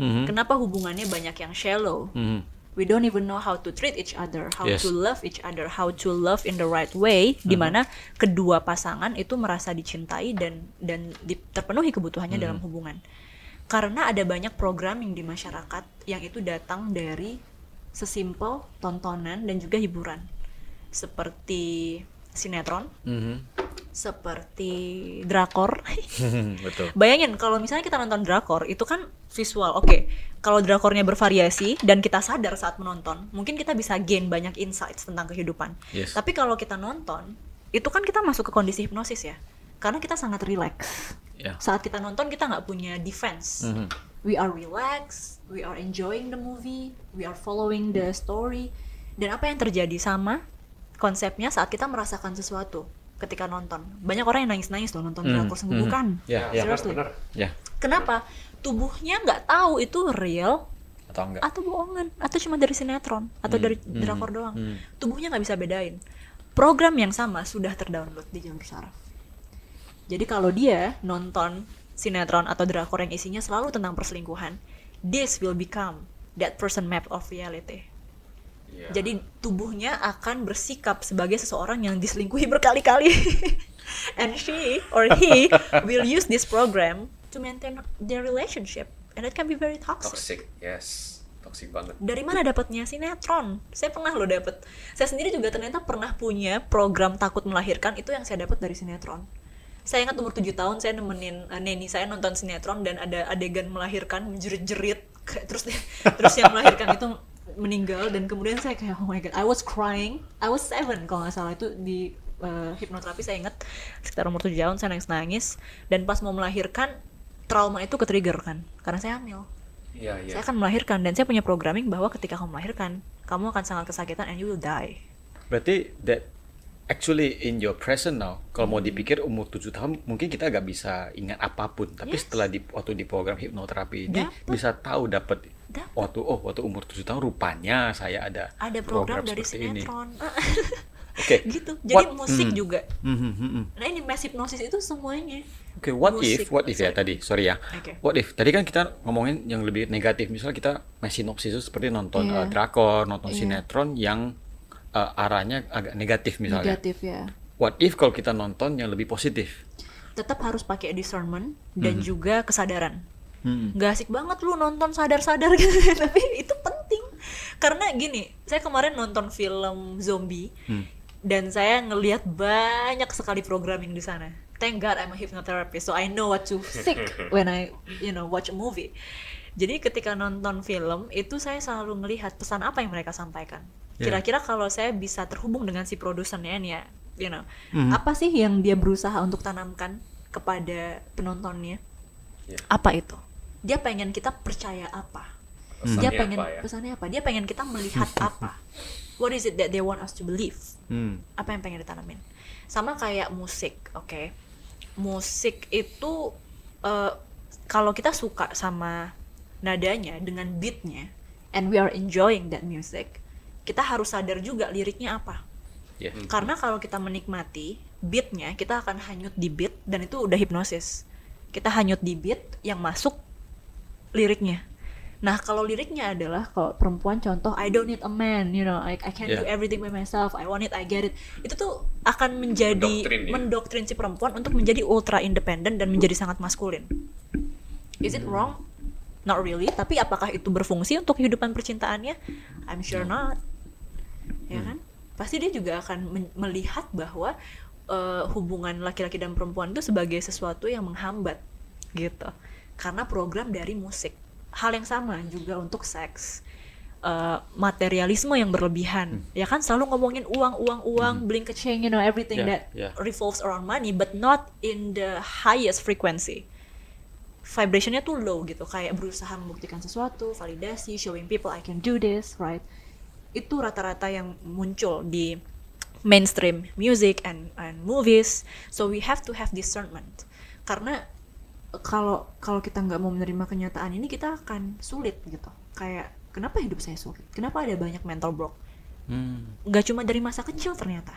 Mm-hmm. Kenapa hubungannya banyak yang shallow? Mm-hmm. We don't even know how to treat each other, how yes. to love each other, how to love in the right way, mm-hmm. di mana kedua pasangan itu merasa dicintai dan dan di, terpenuhi kebutuhannya mm-hmm. dalam hubungan. Karena ada banyak programming di masyarakat yang itu datang dari sesimpel tontonan dan juga hiburan, seperti sinetron, mm-hmm. seperti drakor. Betul. Bayangin kalau misalnya kita nonton drakor itu kan visual, oke. Okay. Kalau drakornya bervariasi dan kita sadar saat menonton, mungkin kita bisa gain banyak insights tentang kehidupan. Yes. Tapi kalau kita nonton, itu kan kita masuk ke kondisi hipnosis ya, karena kita sangat relax. Yeah. Saat kita nonton kita nggak punya defense. Mm-hmm. We are relaxed, we are enjoying the movie, we are following the story. Dan apa yang terjadi sama konsepnya saat kita merasakan sesuatu ketika nonton. Banyak orang yang nangis-nangis loh nonton drakor sungguh bukan. Hmm. Yeah, yeah, Seriously. Yeah. Kenapa? Tubuhnya nggak tahu itu real atau enggak atau bohongan atau cuma dari sinetron atau hmm. dari hmm. drakor doang. Hmm. Tubuhnya nggak bisa bedain. Program yang sama sudah terdownload di jalur saraf. Jadi kalau dia nonton sinetron atau drakor yang isinya selalu tentang perselingkuhan, this will become that person map of reality. Yeah. Jadi tubuhnya akan bersikap sebagai seseorang yang diselingkuhi berkali-kali. And she or he will use this program to maintain their relationship. And it can be very toxic. Toxic, yes. Toxic banget. Dari mana dapatnya sinetron? Saya pernah loh dapat. Saya sendiri juga ternyata pernah punya program takut melahirkan itu yang saya dapat dari sinetron. Saya ingat umur 7 tahun saya nemenin uh, neni saya nonton sinetron dan ada adegan melahirkan menjerit-jerit terus terus yang melahirkan itu meninggal dan kemudian saya kayak oh my god I was crying. I was seven kalau nggak salah. Itu di uh, hipnoterapi saya ingat. Sekitar umur tujuh tahun saya nangis nangis dan pas mau melahirkan trauma itu ke trigger kan. Karena saya hamil. Yeah, yeah. saya akan melahirkan dan saya punya programming bahwa ketika kamu melahirkan kamu akan sangat kesakitan and you will die. Berarti that actually in your present now kalau mau dipikir umur tujuh tahun mungkin kita gak bisa ingat apa pun. Tapi yes. setelah di waktu di program hipnoterapi ini dapet. bisa tahu dapat waktu oh waktu umur tujuh tahun rupanya saya ada ada program, program dari sinetron Oke. Okay. gitu. Jadi what, musik mm, juga. Mm, mm, mm, mm. Nah ini mass hypnosis itu semuanya. Oke, okay, what musik, if, what if ya tadi, sorry ya. Okay. What if, tadi kan kita ngomongin yang lebih negatif. Misalnya kita mass hypnosis itu seperti nonton yeah. uh, drakor, nonton yeah. sinetron yang uh, arahnya agak negatif misalnya. Negatif ya. What if kalau kita nonton yang lebih positif? Tetap harus pakai discernment dan hmm. juga kesadaran. Hmm. Gak asik banget lu nonton sadar-sadar gitu, tapi itu penting. Karena gini, saya kemarin nonton film zombie. Hmm dan saya ngelihat banyak sekali programming di sana. Thank God I'm a hypnotherapist, so I know what to seek when I, you know, watch a movie. Jadi ketika nonton film itu saya selalu melihat pesan apa yang mereka sampaikan. Kira-kira yeah. kalau saya bisa terhubung dengan si produsennya nih ya, you know, mm. apa sih yang dia berusaha untuk tanamkan kepada penontonnya? Yeah. Apa itu? Dia pengen kita percaya apa? Pesannya dia pengen apa ya? pesannya apa? Dia pengen kita melihat apa? what is it that they want us to believe hmm. apa yang pengen ditanamin sama kayak musik oke okay? musik itu uh, kalau kita suka sama nadanya dengan beatnya and we are enjoying that music kita harus sadar juga liriknya apa yeah. karena kalau kita menikmati beatnya kita akan hanyut di beat dan itu udah hipnosis kita hanyut di beat yang masuk liriknya Nah kalau liriknya adalah kalau perempuan contoh I don't need a man, you know, I, I can yeah. do everything by myself, I want it, I get it. Itu tuh akan menjadi mendoktrin, ya? mendoktrin si perempuan untuk menjadi ultra independen dan menjadi sangat maskulin. Is it wrong? Not really. Tapi apakah itu berfungsi untuk kehidupan percintaannya? I'm sure not. Ya kan? Pasti dia juga akan melihat bahwa uh, hubungan laki-laki dan perempuan itu sebagai sesuatu yang menghambat gitu. Karena program dari musik. Hal yang sama juga untuk seks. Uh, materialisme yang berlebihan. Hmm. ya kan selalu ngomongin uang uang uang hmm. bling keceng you know everything yeah, that yeah. revolves around money but not in the highest frequency. Vibrationnya tuh low gitu kayak berusaha membuktikan sesuatu validasi showing people I can do this right? Itu rata-rata yang muncul di mainstream music and and movies. So we have to have discernment. Karena kalau kalau kita nggak mau menerima kenyataan ini kita akan sulit gitu kayak kenapa hidup saya sulit kenapa ada banyak mental block hmm. nggak hmm. cuma dari masa kecil ternyata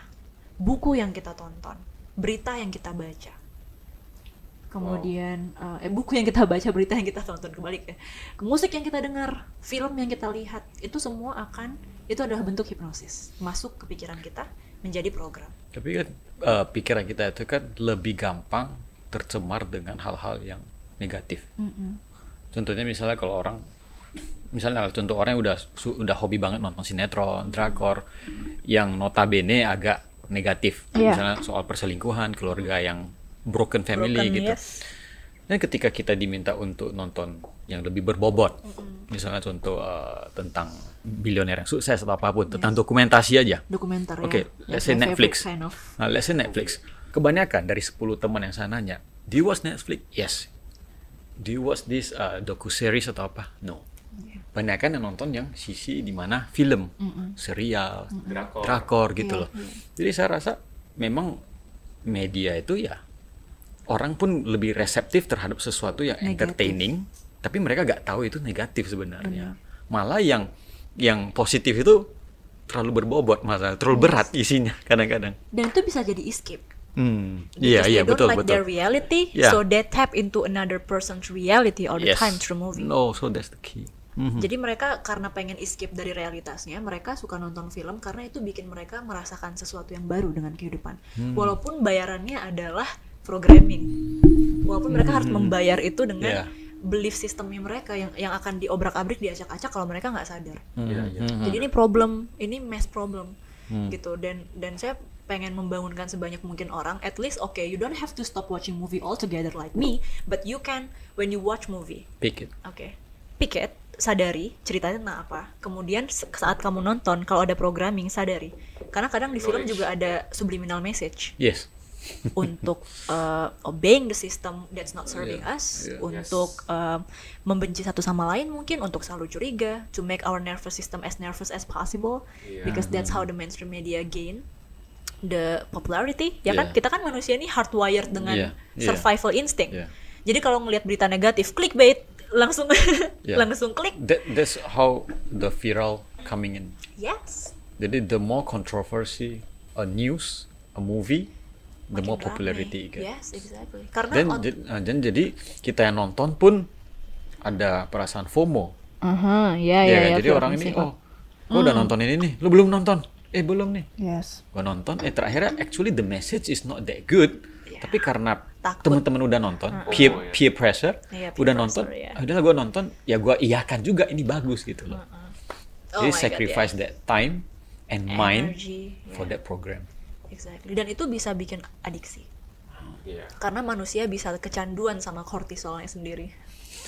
buku yang kita tonton berita yang kita baca kemudian wow. uh, eh buku yang kita baca berita yang kita tonton kebalik ya musik yang kita dengar film yang kita lihat itu semua akan itu adalah bentuk hipnosis masuk ke pikiran kita menjadi program tapi kan uh, pikiran kita itu kan lebih gampang tercemar dengan hal-hal yang negatif. Mm -hmm. Contohnya misalnya kalau orang misalnya contoh orang yang udah udah hobi banget nonton sinetron, drakor yang notabene agak negatif. Yeah. Misalnya soal perselingkuhan, keluarga yang broken family broken, gitu. Yes. Dan ketika kita diminta untuk nonton yang lebih berbobot, mm -hmm. misalnya contoh uh, tentang bilioner yang sukses atau apa pun, yes. tentang dokumentasi aja. Dokumenter Oke, okay, ya. let's say Netflix. Kind of. Nah, let's say Netflix kebanyakan dari 10 teman yang saya nanya, do you watch Netflix? Yes. Do you watch this uh, docu series atau apa? No. Banyak kan yang nonton yang sisi di mana film, mm -mm. serial, mm -mm. drakor, drakor gitu yeah, loh. Yeah. Jadi saya rasa memang media itu ya orang pun lebih reseptif terhadap sesuatu yang negatif. entertaining, tapi mereka gak tahu itu negatif sebenarnya. Mm. Malah yang yang positif itu terlalu berbobot masalah, terlalu yes. berat isinya kadang-kadang. Dan itu bisa jadi escape Hmm. Iya, iya, betul, like betul. their reality, yeah. so they tap into another person's reality all the yes. time through movie. No, so that's the key. Mm-hmm. Jadi mereka karena pengen escape dari realitasnya, mereka suka nonton film karena itu bikin mereka merasakan sesuatu yang baru dengan kehidupan. Hmm. Walaupun bayarannya adalah programming. Walaupun mereka hmm. harus membayar itu dengan yeah. belief sistemnya mereka yang yang akan diobrak-abrik diacak-acak kalau mereka nggak sadar. Hmm. Yeah, yeah. Jadi ini problem, ini mass problem hmm. gitu. Dan dan saya pengen membangunkan sebanyak mungkin orang at least okay you don't have to stop watching movie altogether like me but you can when you watch movie pick it oke okay. pick it sadari ceritanya tentang apa kemudian saat kamu nonton kalau ada programming sadari karena kadang di film juga ada subliminal message yes untuk uh, obeying the system that's not serving yeah. us yeah. untuk yes. uh, membenci satu sama lain mungkin untuk selalu curiga to make our nervous system as nervous as possible yeah. because that's how the mainstream media gain the popularity ya yeah. kan kita kan manusia ini hardwired dengan yeah. Yeah. survival instinct. Yeah. jadi kalau ngelihat berita negatif clickbait langsung yeah. langsung klik. That, that's how the viral coming in. Yes. Jadi the more controversy a news a movie the Makin more popularity it yes exactly. Karena dan, on... dan jadi kita yang nonton pun ada perasaan FOMO. Uh -huh, ya, ya, ya, ya, jadi orang ini oh gue udah nonton ini nih lu belum nonton eh belum nih yes gua nonton eh terakhirnya actually the message is not that good yeah. tapi karena teman-teman udah nonton uh -uh. peer oh, yeah. peer pressure yeah, peer udah pressure, nonton yeah. udah gue nonton ya gue iyakan juga ini bagus gitu loh uh -uh. oh jadi sacrifice God, yeah. that time and Energy, mind yeah. for that program exactly dan itu bisa bikin adiksi yeah. karena manusia bisa kecanduan sama kortisolnya sendiri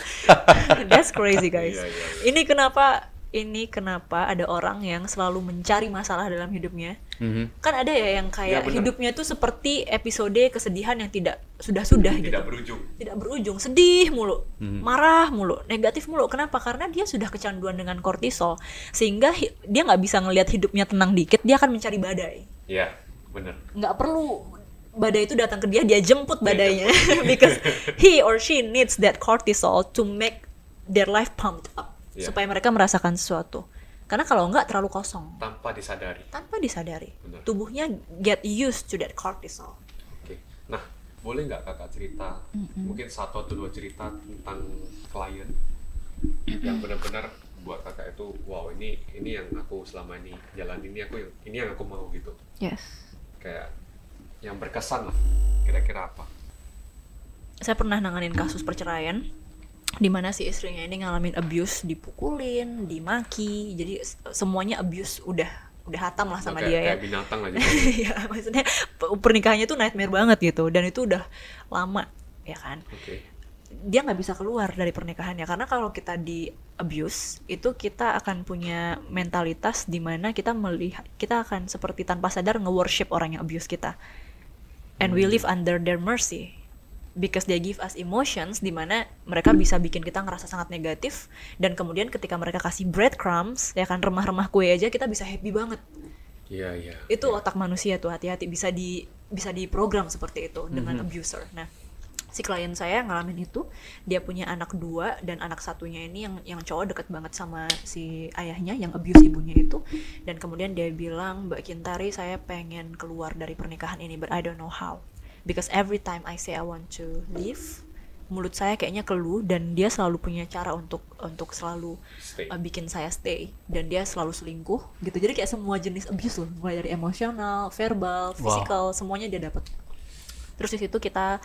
That's crazy guys. Yeah, yeah, yeah. Ini kenapa ini kenapa ada orang yang selalu mencari masalah dalam hidupnya. Mm-hmm. Kan ada ya yang kayak ya, hidupnya tuh seperti episode kesedihan yang tidak sudah-sudah gitu. Tidak berujung. Tidak berujung, sedih mulu, mm-hmm. marah mulu, negatif mulu. Kenapa? Karena dia sudah kecanduan dengan kortisol sehingga hi- dia nggak bisa ngelihat hidupnya tenang dikit, dia akan mencari badai. Iya, benar. Nggak perlu badai itu datang ke dia, dia jemput badainya because he or she needs that cortisol to make their life pumped up yeah. supaya mereka merasakan sesuatu. Karena kalau enggak terlalu kosong. Tanpa disadari. Tanpa disadari. Benar. Tubuhnya get used to that cortisol. Oke. Okay. Nah, boleh nggak kakak cerita mm-hmm. mungkin satu atau dua cerita tentang klien yang benar-benar buat kakak itu wow ini ini yang aku selama ini jalan ini aku yang ini yang aku mau gitu. Yes. Kayak yang berkesan lah kira-kira apa? Saya pernah nanganin kasus perceraian di mana si istrinya ini ngalamin abuse dipukulin dimaki jadi semuanya abuse udah udah hatam lah sama dia ya. binatang aja ya maksudnya pernikahannya tuh nightmare banget gitu dan itu udah lama ya kan? Okay. dia nggak bisa keluar dari pernikahannya karena kalau kita di abuse itu kita akan punya mentalitas di mana kita melihat kita akan seperti tanpa sadar nge-worship orang yang abuse kita. And hmm. we live under their mercy because they give us emotions di mana mereka bisa bikin kita ngerasa sangat negatif dan kemudian ketika mereka kasih breadcrumbs ya kan remah-remah kue aja kita bisa happy banget. Iya, iya. Itu yeah. otak manusia tuh hati-hati bisa di bisa diprogram seperti itu dengan mm -hmm. abuser. Nah, si klien saya ngalamin itu dia punya anak dua dan anak satunya ini yang yang cowok deket banget sama si ayahnya yang abuse ibunya itu dan kemudian dia bilang Mbak Kintari saya pengen keluar dari pernikahan ini but I don't know how because every time I say I want to leave mulut saya kayaknya keluh dan dia selalu punya cara untuk untuk selalu uh, bikin saya stay. Dan dia selalu selingkuh gitu. Jadi kayak semua jenis abuse loh. Mulai dari emosional, verbal, physical wow. semuanya dia dapat. Terus di situ kita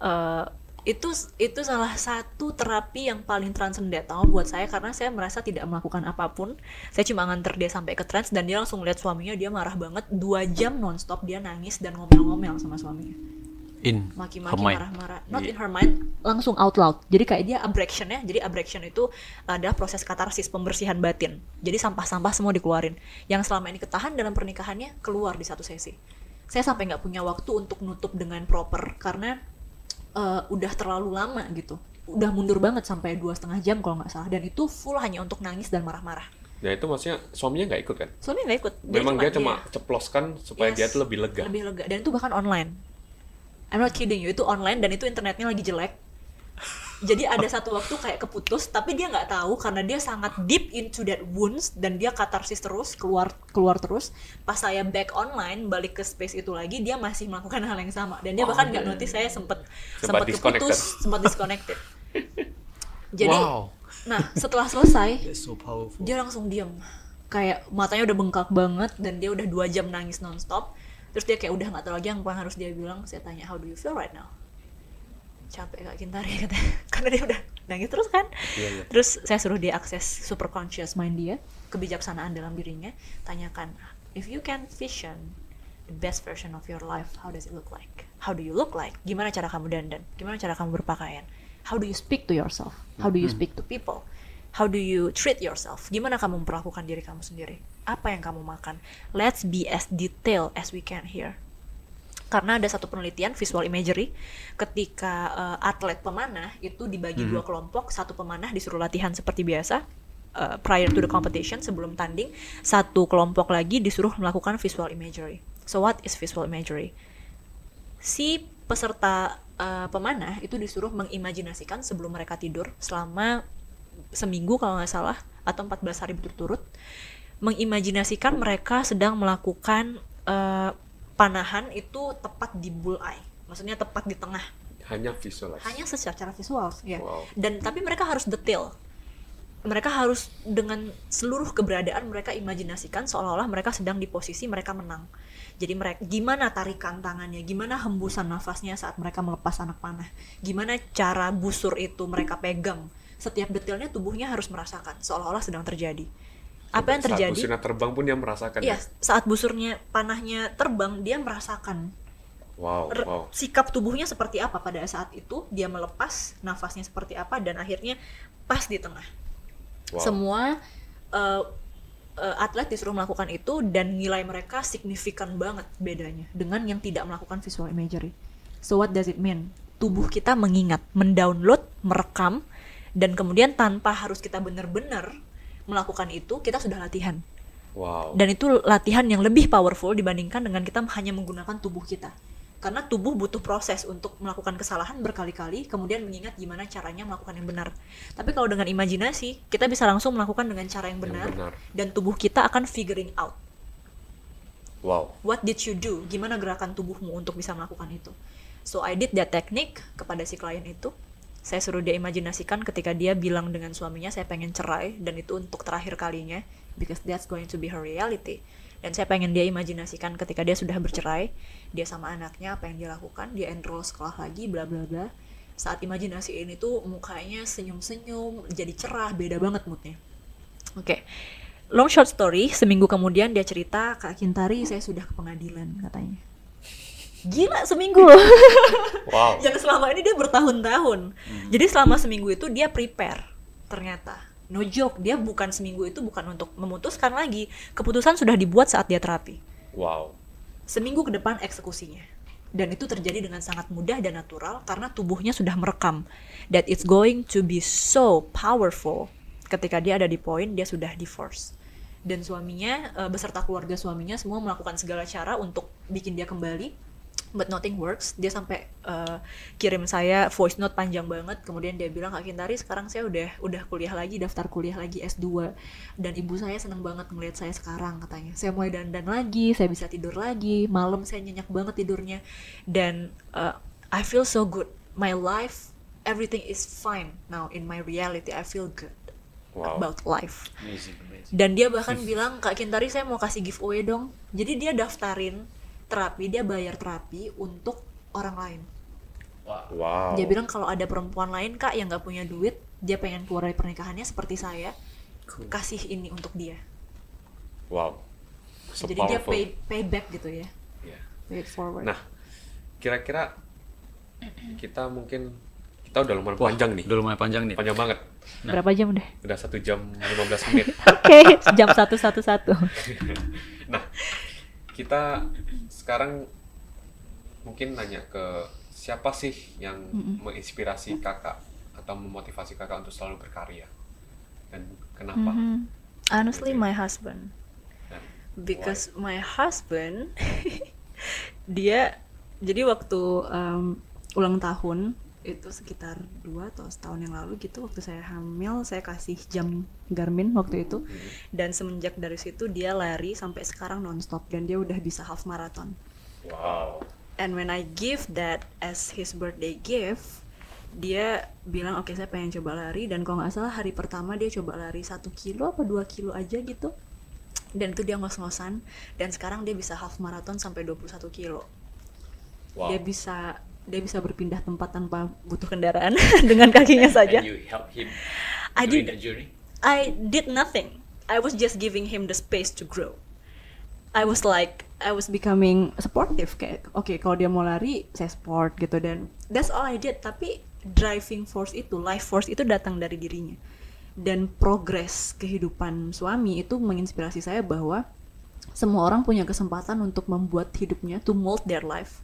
uh, itu itu salah satu terapi yang paling transcendental buat saya karena saya merasa tidak melakukan apa pun. Saya cuma nganter dia sampai ke trans dan dia langsung lihat suaminya dia marah banget. Dua jam nonstop dia nangis dan ngomel-ngomel sama suaminya in maki-maki marah-marah. Not yeah. in her mind langsung out loud. Jadi kayak dia abrection ya jadi abrection itu adalah proses katarsis pembersihan batin. Jadi sampah-sampah semua dikeluarin. Yang selama ini ketahan dalam pernikahannya keluar di satu sesi. Saya sampai nggak punya waktu untuk nutup dengan proper karena uh, udah terlalu lama gitu. Udah mundur banget sampai dua setengah jam kalau nggak salah. Dan itu full hanya untuk nangis dan marah-marah. Ya itu maksudnya suaminya nggak ikut kan? Suaminya nggak ikut. Dia Memang cuma, dia cuma dia, ceploskan supaya yes, dia tuh lebih lega. Lebih lega. Dan itu bahkan online I'm not kidding you itu online dan itu internetnya lagi jelek. Jadi ada satu waktu kayak keputus tapi dia nggak tahu karena dia sangat deep into that wounds dan dia katarsis terus keluar keluar terus. Pas saya back online balik ke space itu lagi dia masih melakukan hal yang sama. Dan dia oh, bahkan nggak yeah. notice saya sempet sempet keputus sempat disconnected. Jadi wow. nah setelah selesai so dia langsung diem. Kayak matanya udah bengkak banget dan dia udah dua jam nangis nonstop terus dia kayak udah nggak tahu lagi yang harus dia bilang saya tanya how do you feel right now? Capek kak Kintari katanya. Karena dia udah nangis terus kan. Yeah, yeah. terus saya suruh dia akses super conscious mind dia kebijaksanaan dalam dirinya. Tanyakan if you can vision the best version of your life how does it look like? How do you look like? Gimana cara kamu dandan? Gimana cara kamu berpakaian? How do you speak to yourself? How do you speak to people? How do you treat yourself? Gimana kamu memperlakukan diri kamu sendiri apa yang kamu makan. Let's be as detail as we can here. Karena ada satu penelitian visual imagery ketika uh, atlet pemanah itu dibagi hmm. dua kelompok, satu pemanah disuruh latihan seperti biasa uh, prior to the competition sebelum tanding, satu kelompok lagi disuruh melakukan visual imagery. So what is visual imagery? Si peserta uh, pemanah itu disuruh mengimajinasikan sebelum mereka tidur selama seminggu kalau nggak salah atau 14 hari berturut-turut mengimajinasikan mereka sedang melakukan uh, panahan itu tepat di bullseye maksudnya tepat di tengah. Hanya visual. Hanya secara visual ya. Wow. dan tapi mereka harus detail. Mereka harus dengan seluruh keberadaan mereka imajinasikan seolah-olah mereka sedang di posisi mereka menang. Jadi mereka gimana tarikan tangannya? Gimana hembusan nafasnya saat mereka melepas anak panah? Gimana cara busur itu mereka pegang? Setiap detailnya tubuhnya harus merasakan seolah-olah sedang terjadi apa yang terjadi? Saat busurnya terbang pun dia merasakan. Iya, ya? saat busurnya panahnya terbang dia merasakan. Wow, wow. Sikap tubuhnya seperti apa pada saat itu dia melepas nafasnya seperti apa dan akhirnya pas di tengah. Wow. Semua uh, uh, atlet disuruh melakukan itu dan nilai mereka signifikan banget bedanya dengan yang tidak melakukan visual imagery. So what does it mean? Tubuh kita mengingat, mendownload, merekam dan kemudian tanpa harus kita benar-benar melakukan itu kita sudah latihan. Wow. Dan itu latihan yang lebih powerful dibandingkan dengan kita hanya menggunakan tubuh kita. Karena tubuh butuh proses untuk melakukan kesalahan berkali-kali, kemudian mengingat gimana caranya melakukan yang benar. Tapi kalau dengan imajinasi, kita bisa langsung melakukan dengan cara yang benar, yang benar. dan tubuh kita akan figuring out. Wow. What did you do? Gimana gerakan tubuhmu untuk bisa melakukan itu? So I did that technique kepada si klien itu saya suruh dia imajinasikan ketika dia bilang dengan suaminya saya pengen cerai dan itu untuk terakhir kalinya because that's going to be her reality. Dan saya pengen dia imajinasikan ketika dia sudah bercerai dia sama anaknya apa yang dia lakukan dia enroll sekolah lagi bla bla bla. Saat imajinasi ini tuh mukanya senyum-senyum jadi cerah beda banget moodnya. Oke okay. long short story seminggu kemudian dia cerita kak Kintari saya sudah ke pengadilan katanya gila seminggu. Loh wow. yang selama ini dia bertahun-tahun. Hmm. jadi selama seminggu itu dia prepare ternyata. No joke dia bukan seminggu itu bukan untuk memutuskan lagi. Keputusan sudah dibuat saat dia terapi. Wow. Seminggu ke depan eksekusinya. Dan itu terjadi dengan sangat mudah dan natural karena tubuhnya sudah merekam. That it's going to be so powerful. Ketika dia ada di poin dia sudah divorce. Dan suaminya uh, beserta keluarga suaminya semua melakukan segala cara untuk bikin dia kembali but nothing works. Dia sampai uh, kirim saya voice note panjang banget. Kemudian dia bilang kak Kintari sekarang saya udah udah kuliah lagi daftar kuliah lagi S2 dan ibu saya seneng banget ngeliat saya sekarang katanya. Saya mulai dandan lagi saya bisa tidur lagi. Malam saya nyenyak banget tidurnya. Dan uh, I feel so good. My life everything is fine now in my reality. I feel good wow. about life. Amazing, amazing. dan dia bahkan bilang kak Kintari saya mau kasih giveaway dong. Jadi dia daftarin terapi dia bayar terapi untuk orang lain. Wow. dia bilang kalau ada perempuan lain kak yang nggak punya duit dia pengen keluar dari pernikahannya seperti saya cool. kasih ini untuk dia. Wow. So jadi powerful. dia pay payback gitu ya. Yeah. pay it forward. Nah kira-kira kita mungkin kita udah lumayan Wah, panjang nih. Udah lumayan panjang nih. Panjang banget. Nah, berapa jam udah? Udah satu jam 15 menit. Oke okay, jam satu satu satu. Nah kita sekarang mungkin nanya ke siapa sih yang mm menginspirasi kakak atau memotivasi kakak untuk selalu berkarya dan kenapa? Mm -hmm. Honestly, my husband. Because why? my husband, dia jadi waktu um, ulang tahun itu sekitar dua atau setahun yang lalu gitu waktu saya hamil saya kasih jam Garmin waktu itu hmm. dan semenjak dari situ dia lari sampai sekarang nonstop dan dia udah bisa half marathon. Wow. And when I give that as his birthday gift, dia bilang oke okay, saya pengen coba lari dan kalau nggak salah hari pertama dia coba lari satu kilo apa dua kilo aja gitu dan itu dia ngos-ngosan dan sekarang dia bisa half marathon sampai 21 kilo. Wow. Dia bisa dia bisa berpindah tempat tanpa butuh kendaraan dengan kakinya saja. And you help him I did, that journey? I did nothing. I was just giving him the space to grow. I was like I was becoming supportive kayak oke okay, kalau dia mau lari saya support gitu dan that's all I did tapi driving force itu life force itu datang dari dirinya dan progres kehidupan suami itu menginspirasi saya bahwa semua orang punya kesempatan untuk membuat hidupnya to mold their life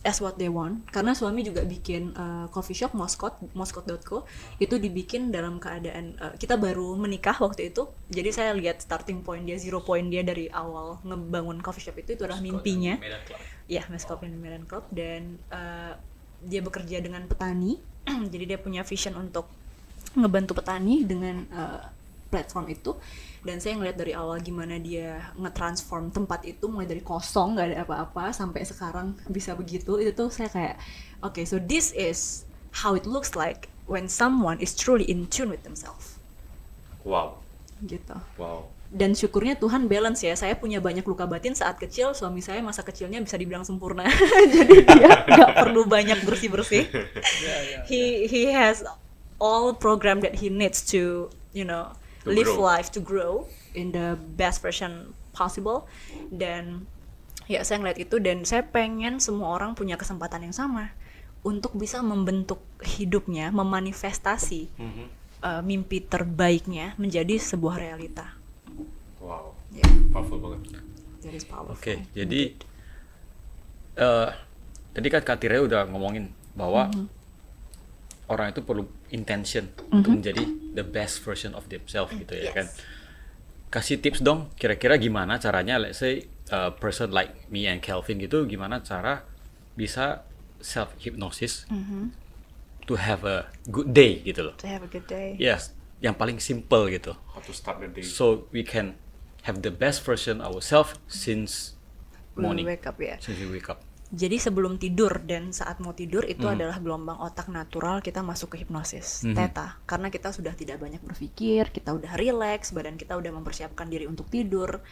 as what they want. Karena suami juga bikin uh, coffee shop Moscot moscot.co itu dibikin dalam keadaan uh, kita baru menikah waktu itu. Jadi saya lihat starting point dia zero point dia dari awal ngebangun coffee shop itu itu adalah mimpinya. ya Moscot oh. Medan Club. Dan uh, dia bekerja dengan petani. Jadi dia punya vision untuk ngebantu petani dengan uh, platform itu. Dan saya ngeliat dari awal gimana dia nge-transform tempat itu mulai dari kosong nggak ada apa-apa sampai sekarang bisa begitu itu tuh saya kayak oke okay, so this is how it looks like when someone is truly in tune with themselves. Wow. Gitu. Wow. Dan syukurnya Tuhan balance ya saya punya banyak luka batin saat kecil suami saya masa kecilnya bisa dibilang sempurna. Jadi dia nggak perlu banyak bersih bersih yeah, yeah, he he has all program that he needs to you know to live grow. life to grow in the best version possible dan ya saya ngeliat itu dan saya pengen semua orang punya kesempatan yang sama untuk bisa membentuk hidupnya memanifestasi mm-hmm. uh, mimpi terbaiknya menjadi sebuah realita wow yeah. powerful banget oke okay, jadi uh, tadi kan Kak Tire udah ngomongin bahwa mm-hmm. Orang itu perlu intention mm-hmm. untuk menjadi the best version of themselves gitu ya yes. kan kasih tips dong kira-kira gimana caranya let's say a person like me and Kelvin gitu gimana cara bisa self hypnosis mm-hmm. to have a good day gitu loh to have a good day yes yang paling simple gitu how to start the day so we can have the best version ourselves since morning we wake up ya yeah. since we wake up jadi sebelum tidur dan saat mau tidur itu hmm. adalah gelombang otak natural kita masuk ke hipnosis hmm. theta karena kita sudah tidak banyak berpikir, kita udah relax, badan kita udah mempersiapkan diri untuk tidur.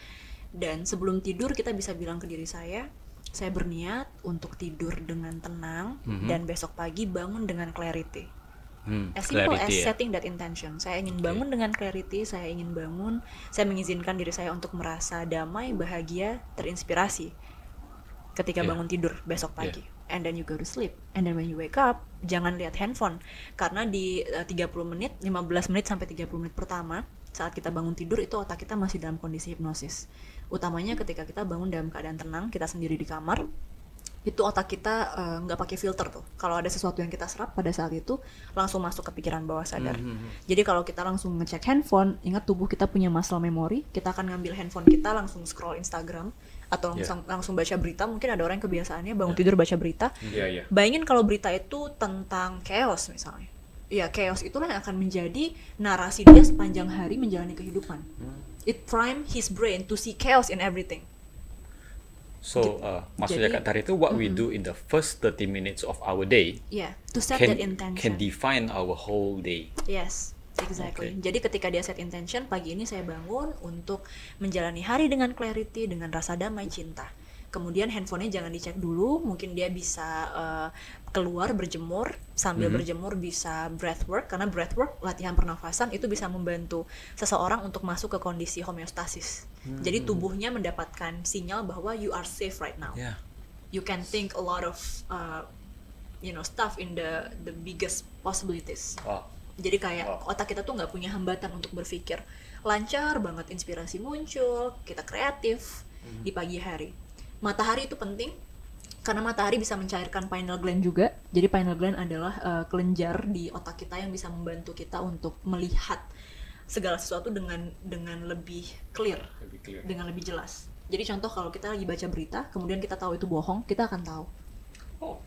Dan sebelum tidur kita bisa bilang ke diri saya, saya berniat untuk tidur dengan tenang hmm. dan besok pagi bangun dengan clarity. Hmm, as simple clarity, as ya? setting that intention. Saya ingin bangun okay. dengan clarity, saya ingin bangun, saya mengizinkan diri saya untuk merasa damai, bahagia, terinspirasi ketika yeah. bangun tidur besok pagi. Yeah. And then you go to sleep. And then when you wake up, jangan lihat handphone karena di uh, 30 menit, 15 menit sampai 30 menit pertama saat kita bangun tidur itu otak kita masih dalam kondisi hipnosis. Utamanya ketika kita bangun dalam keadaan tenang, kita sendiri di kamar, itu otak kita eh, nggak uh, pakai filter tuh. Kalau ada sesuatu yang kita serap pada saat itu langsung masuk ke pikiran bawah sadar. Mm -hmm. Jadi kalau kita langsung ngecek handphone, ingat tubuh kita punya muscle memory, kita akan ngambil handphone kita langsung scroll Instagram, atau yeah. langsung langsung baca berita mungkin ada orang yang kebiasaannya bangun yeah. tidur baca berita yeah, yeah. bayangin kalau berita itu tentang chaos misalnya ya chaos itulah yang akan menjadi narasi dia sepanjang hari menjalani kehidupan hmm. it prime his brain to see chaos in everything So, uh, maksudnya Kak Tari itu what mm -hmm. we do in the first 30 minutes of our day, yeah, to set can, that intention, can define our whole day. Yes, Exactly. Okay. Jadi ketika dia set intention, pagi ini saya bangun untuk menjalani hari dengan clarity, dengan rasa damai, cinta. Kemudian handphonenya jangan dicek dulu, mungkin dia bisa uh, keluar berjemur, sambil mm -hmm. berjemur bisa breathwork, karena breathwork latihan pernafasan itu bisa membantu seseorang untuk masuk ke kondisi homeostasis. Mm -hmm. Jadi tubuhnya mendapatkan sinyal bahwa you are safe right now. Yeah. You can think a lot of uh, you know stuff in the the biggest possibilities. Wow jadi kayak oh. otak kita tuh nggak punya hambatan untuk berpikir lancar banget inspirasi muncul kita kreatif hmm. di pagi hari matahari itu penting karena matahari bisa mencairkan pineal gland juga. Jadi pineal gland adalah uh, kelenjar di otak kita yang bisa membantu kita untuk melihat segala sesuatu dengan dengan lebih clear, lebih clear. dengan lebih jelas. Jadi contoh kalau kita lagi baca berita kemudian kita tahu itu bohong kita akan tahu. Oh.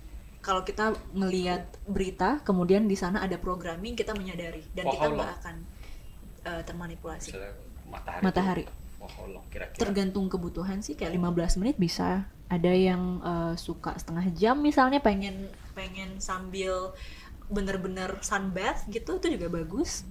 Kalau kita melihat berita kemudian di sana ada programming kita menyadari. Dan kita nggak akan uh, termanipulasi. Matahari, matahari. Kira -kira. tergantung kebutuhan sih kayak 15 menit bisa. Ada yang uh, suka setengah jam misalnya pengen pengen sambil bener-bener sunbath gitu itu juga bagus.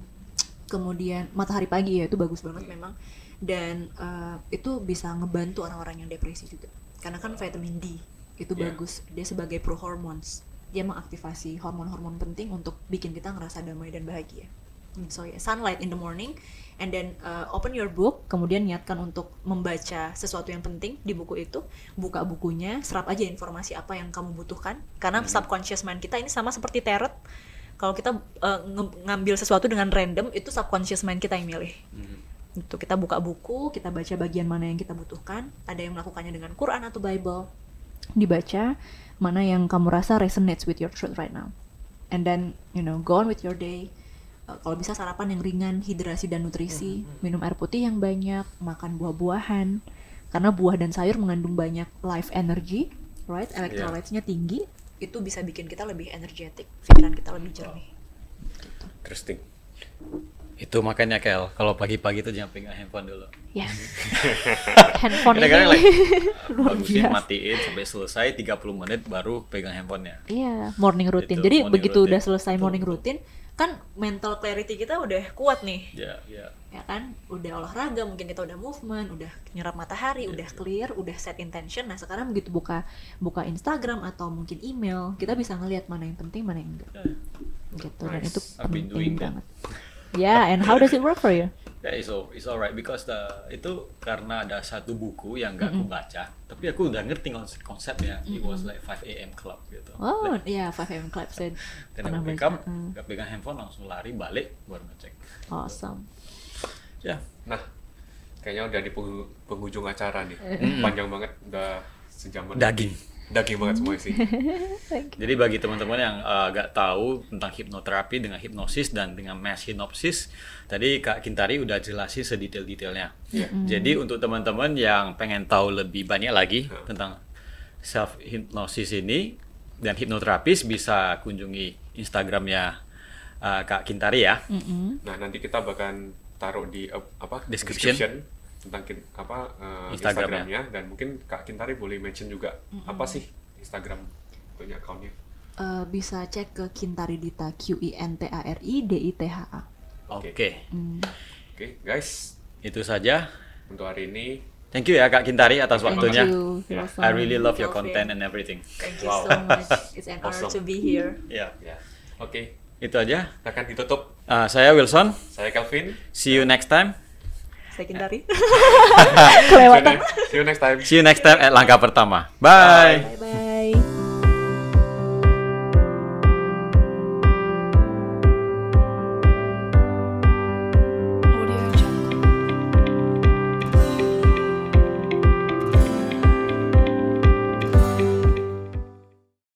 Kemudian matahari pagi ya itu bagus banget memang. Dan uh, itu bisa ngebantu orang-orang yang depresi juga. Karena kan vitamin D itu yeah. bagus. Dia sebagai pro hormones. Dia mengaktifasi hormon-hormon penting untuk bikin kita ngerasa damai dan bahagia. Hmm, so yeah, sunlight in the morning and then uh, open your book kemudian niatkan untuk membaca sesuatu yang penting di buku itu buka bukunya serap aja informasi apa yang kamu butuhkan. Karena mm -hmm. subconscious mind kita ini sama seperti tarot. Kalau kita uh, ngambil sesuatu dengan random itu subconscious mind kita yang milih. Mm -hmm. Itu kita buka buku kita baca bagian mana yang kita butuhkan. Ada yang melakukannya dengan Quran atau Bible. Dibaca mana yang kamu rasa resonates with your truth right now. And then you know go on with your day kalau bisa sarapan yang ringan hidrasi dan nutrisi mm-hmm. minum air putih yang banyak makan buah-buahan karena buah dan sayur mengandung banyak life energy right electrolytes-nya tinggi itu bisa bikin kita lebih energetik pikiran kita lebih jernih gitu. interesting itu makanya Kel, kalau pagi-pagi tuh jangan pegang handphone dulu. Yes. handphone ini like, bagusin matiin sampai selesai 30 menit baru pegang handphonenya. Iya, yeah, morning routine. Itu, Jadi begitu routine. udah selesai morning routine, kan mental clarity kita udah kuat nih. Iya, yeah, iya. Yeah. Ya kan, udah olahraga, mungkin kita udah movement, udah nyerap matahari, yeah, udah yeah. clear, udah set intention. Nah, sekarang begitu buka buka Instagram atau mungkin email, kita bisa ngelihat mana yang penting, mana yang enggak. Yeah. Gitu. Nice. Dan itu penting banget. Yeah, and how does it work for you? Yeah, it's all, it's alright because the itu karena ada satu buku yang gak mm -hmm. aku baca, tapi aku udah ngerti konsepnya. Mm -hmm. It was like 5 a.m. club gitu. Oh, like, yeah, 5 a.m. club said. Dan aku wake up, mm. gak pegang handphone langsung lari balik baru ngecek. Awesome. Ya, yeah. nah kayaknya udah di penghujung acara nih. Mm. Panjang banget, udah sejam. Daging daging banget semua sih. Jadi bagi teman-teman yang uh, agak tahu tentang hipnoterapi dengan hipnosis dan dengan mass hypnosis, tadi Kak Kintari udah jelasin sedetail-detailnya. Yeah. Mm. Jadi untuk teman-teman yang pengen tahu lebih banyak lagi yeah. tentang self hypnosis ini dan hipnoterapis bisa kunjungi Instagramnya uh, Kak Kintari ya. Mm -hmm. Nah nanti kita bahkan taruh di uh, apa description, description tentang apa uh, Instagramnya. Instagramnya dan mungkin Kak Kintari boleh mention juga mm -hmm. apa sih Instagram punya akunnya? Uh, bisa cek ke Kintari Dita Q I N T A R I D I T H A. Oke. Okay. Mm. Oke, okay, guys. Itu saja untuk hari ini. Thank you ya Kak Kintari atas Thank waktunya. You, yeah. I really love your content and everything. Thank you wow. so much. It's an honor awesome. to be here. Ya. Yeah. Yeah. Oke. Okay. Itu aja. Akan ditutup. Uh, saya Wilson. Saya Kelvin. See you next time secondary. Kelewatan. See you next time. See you next time at langkah pertama. Bye. Bye.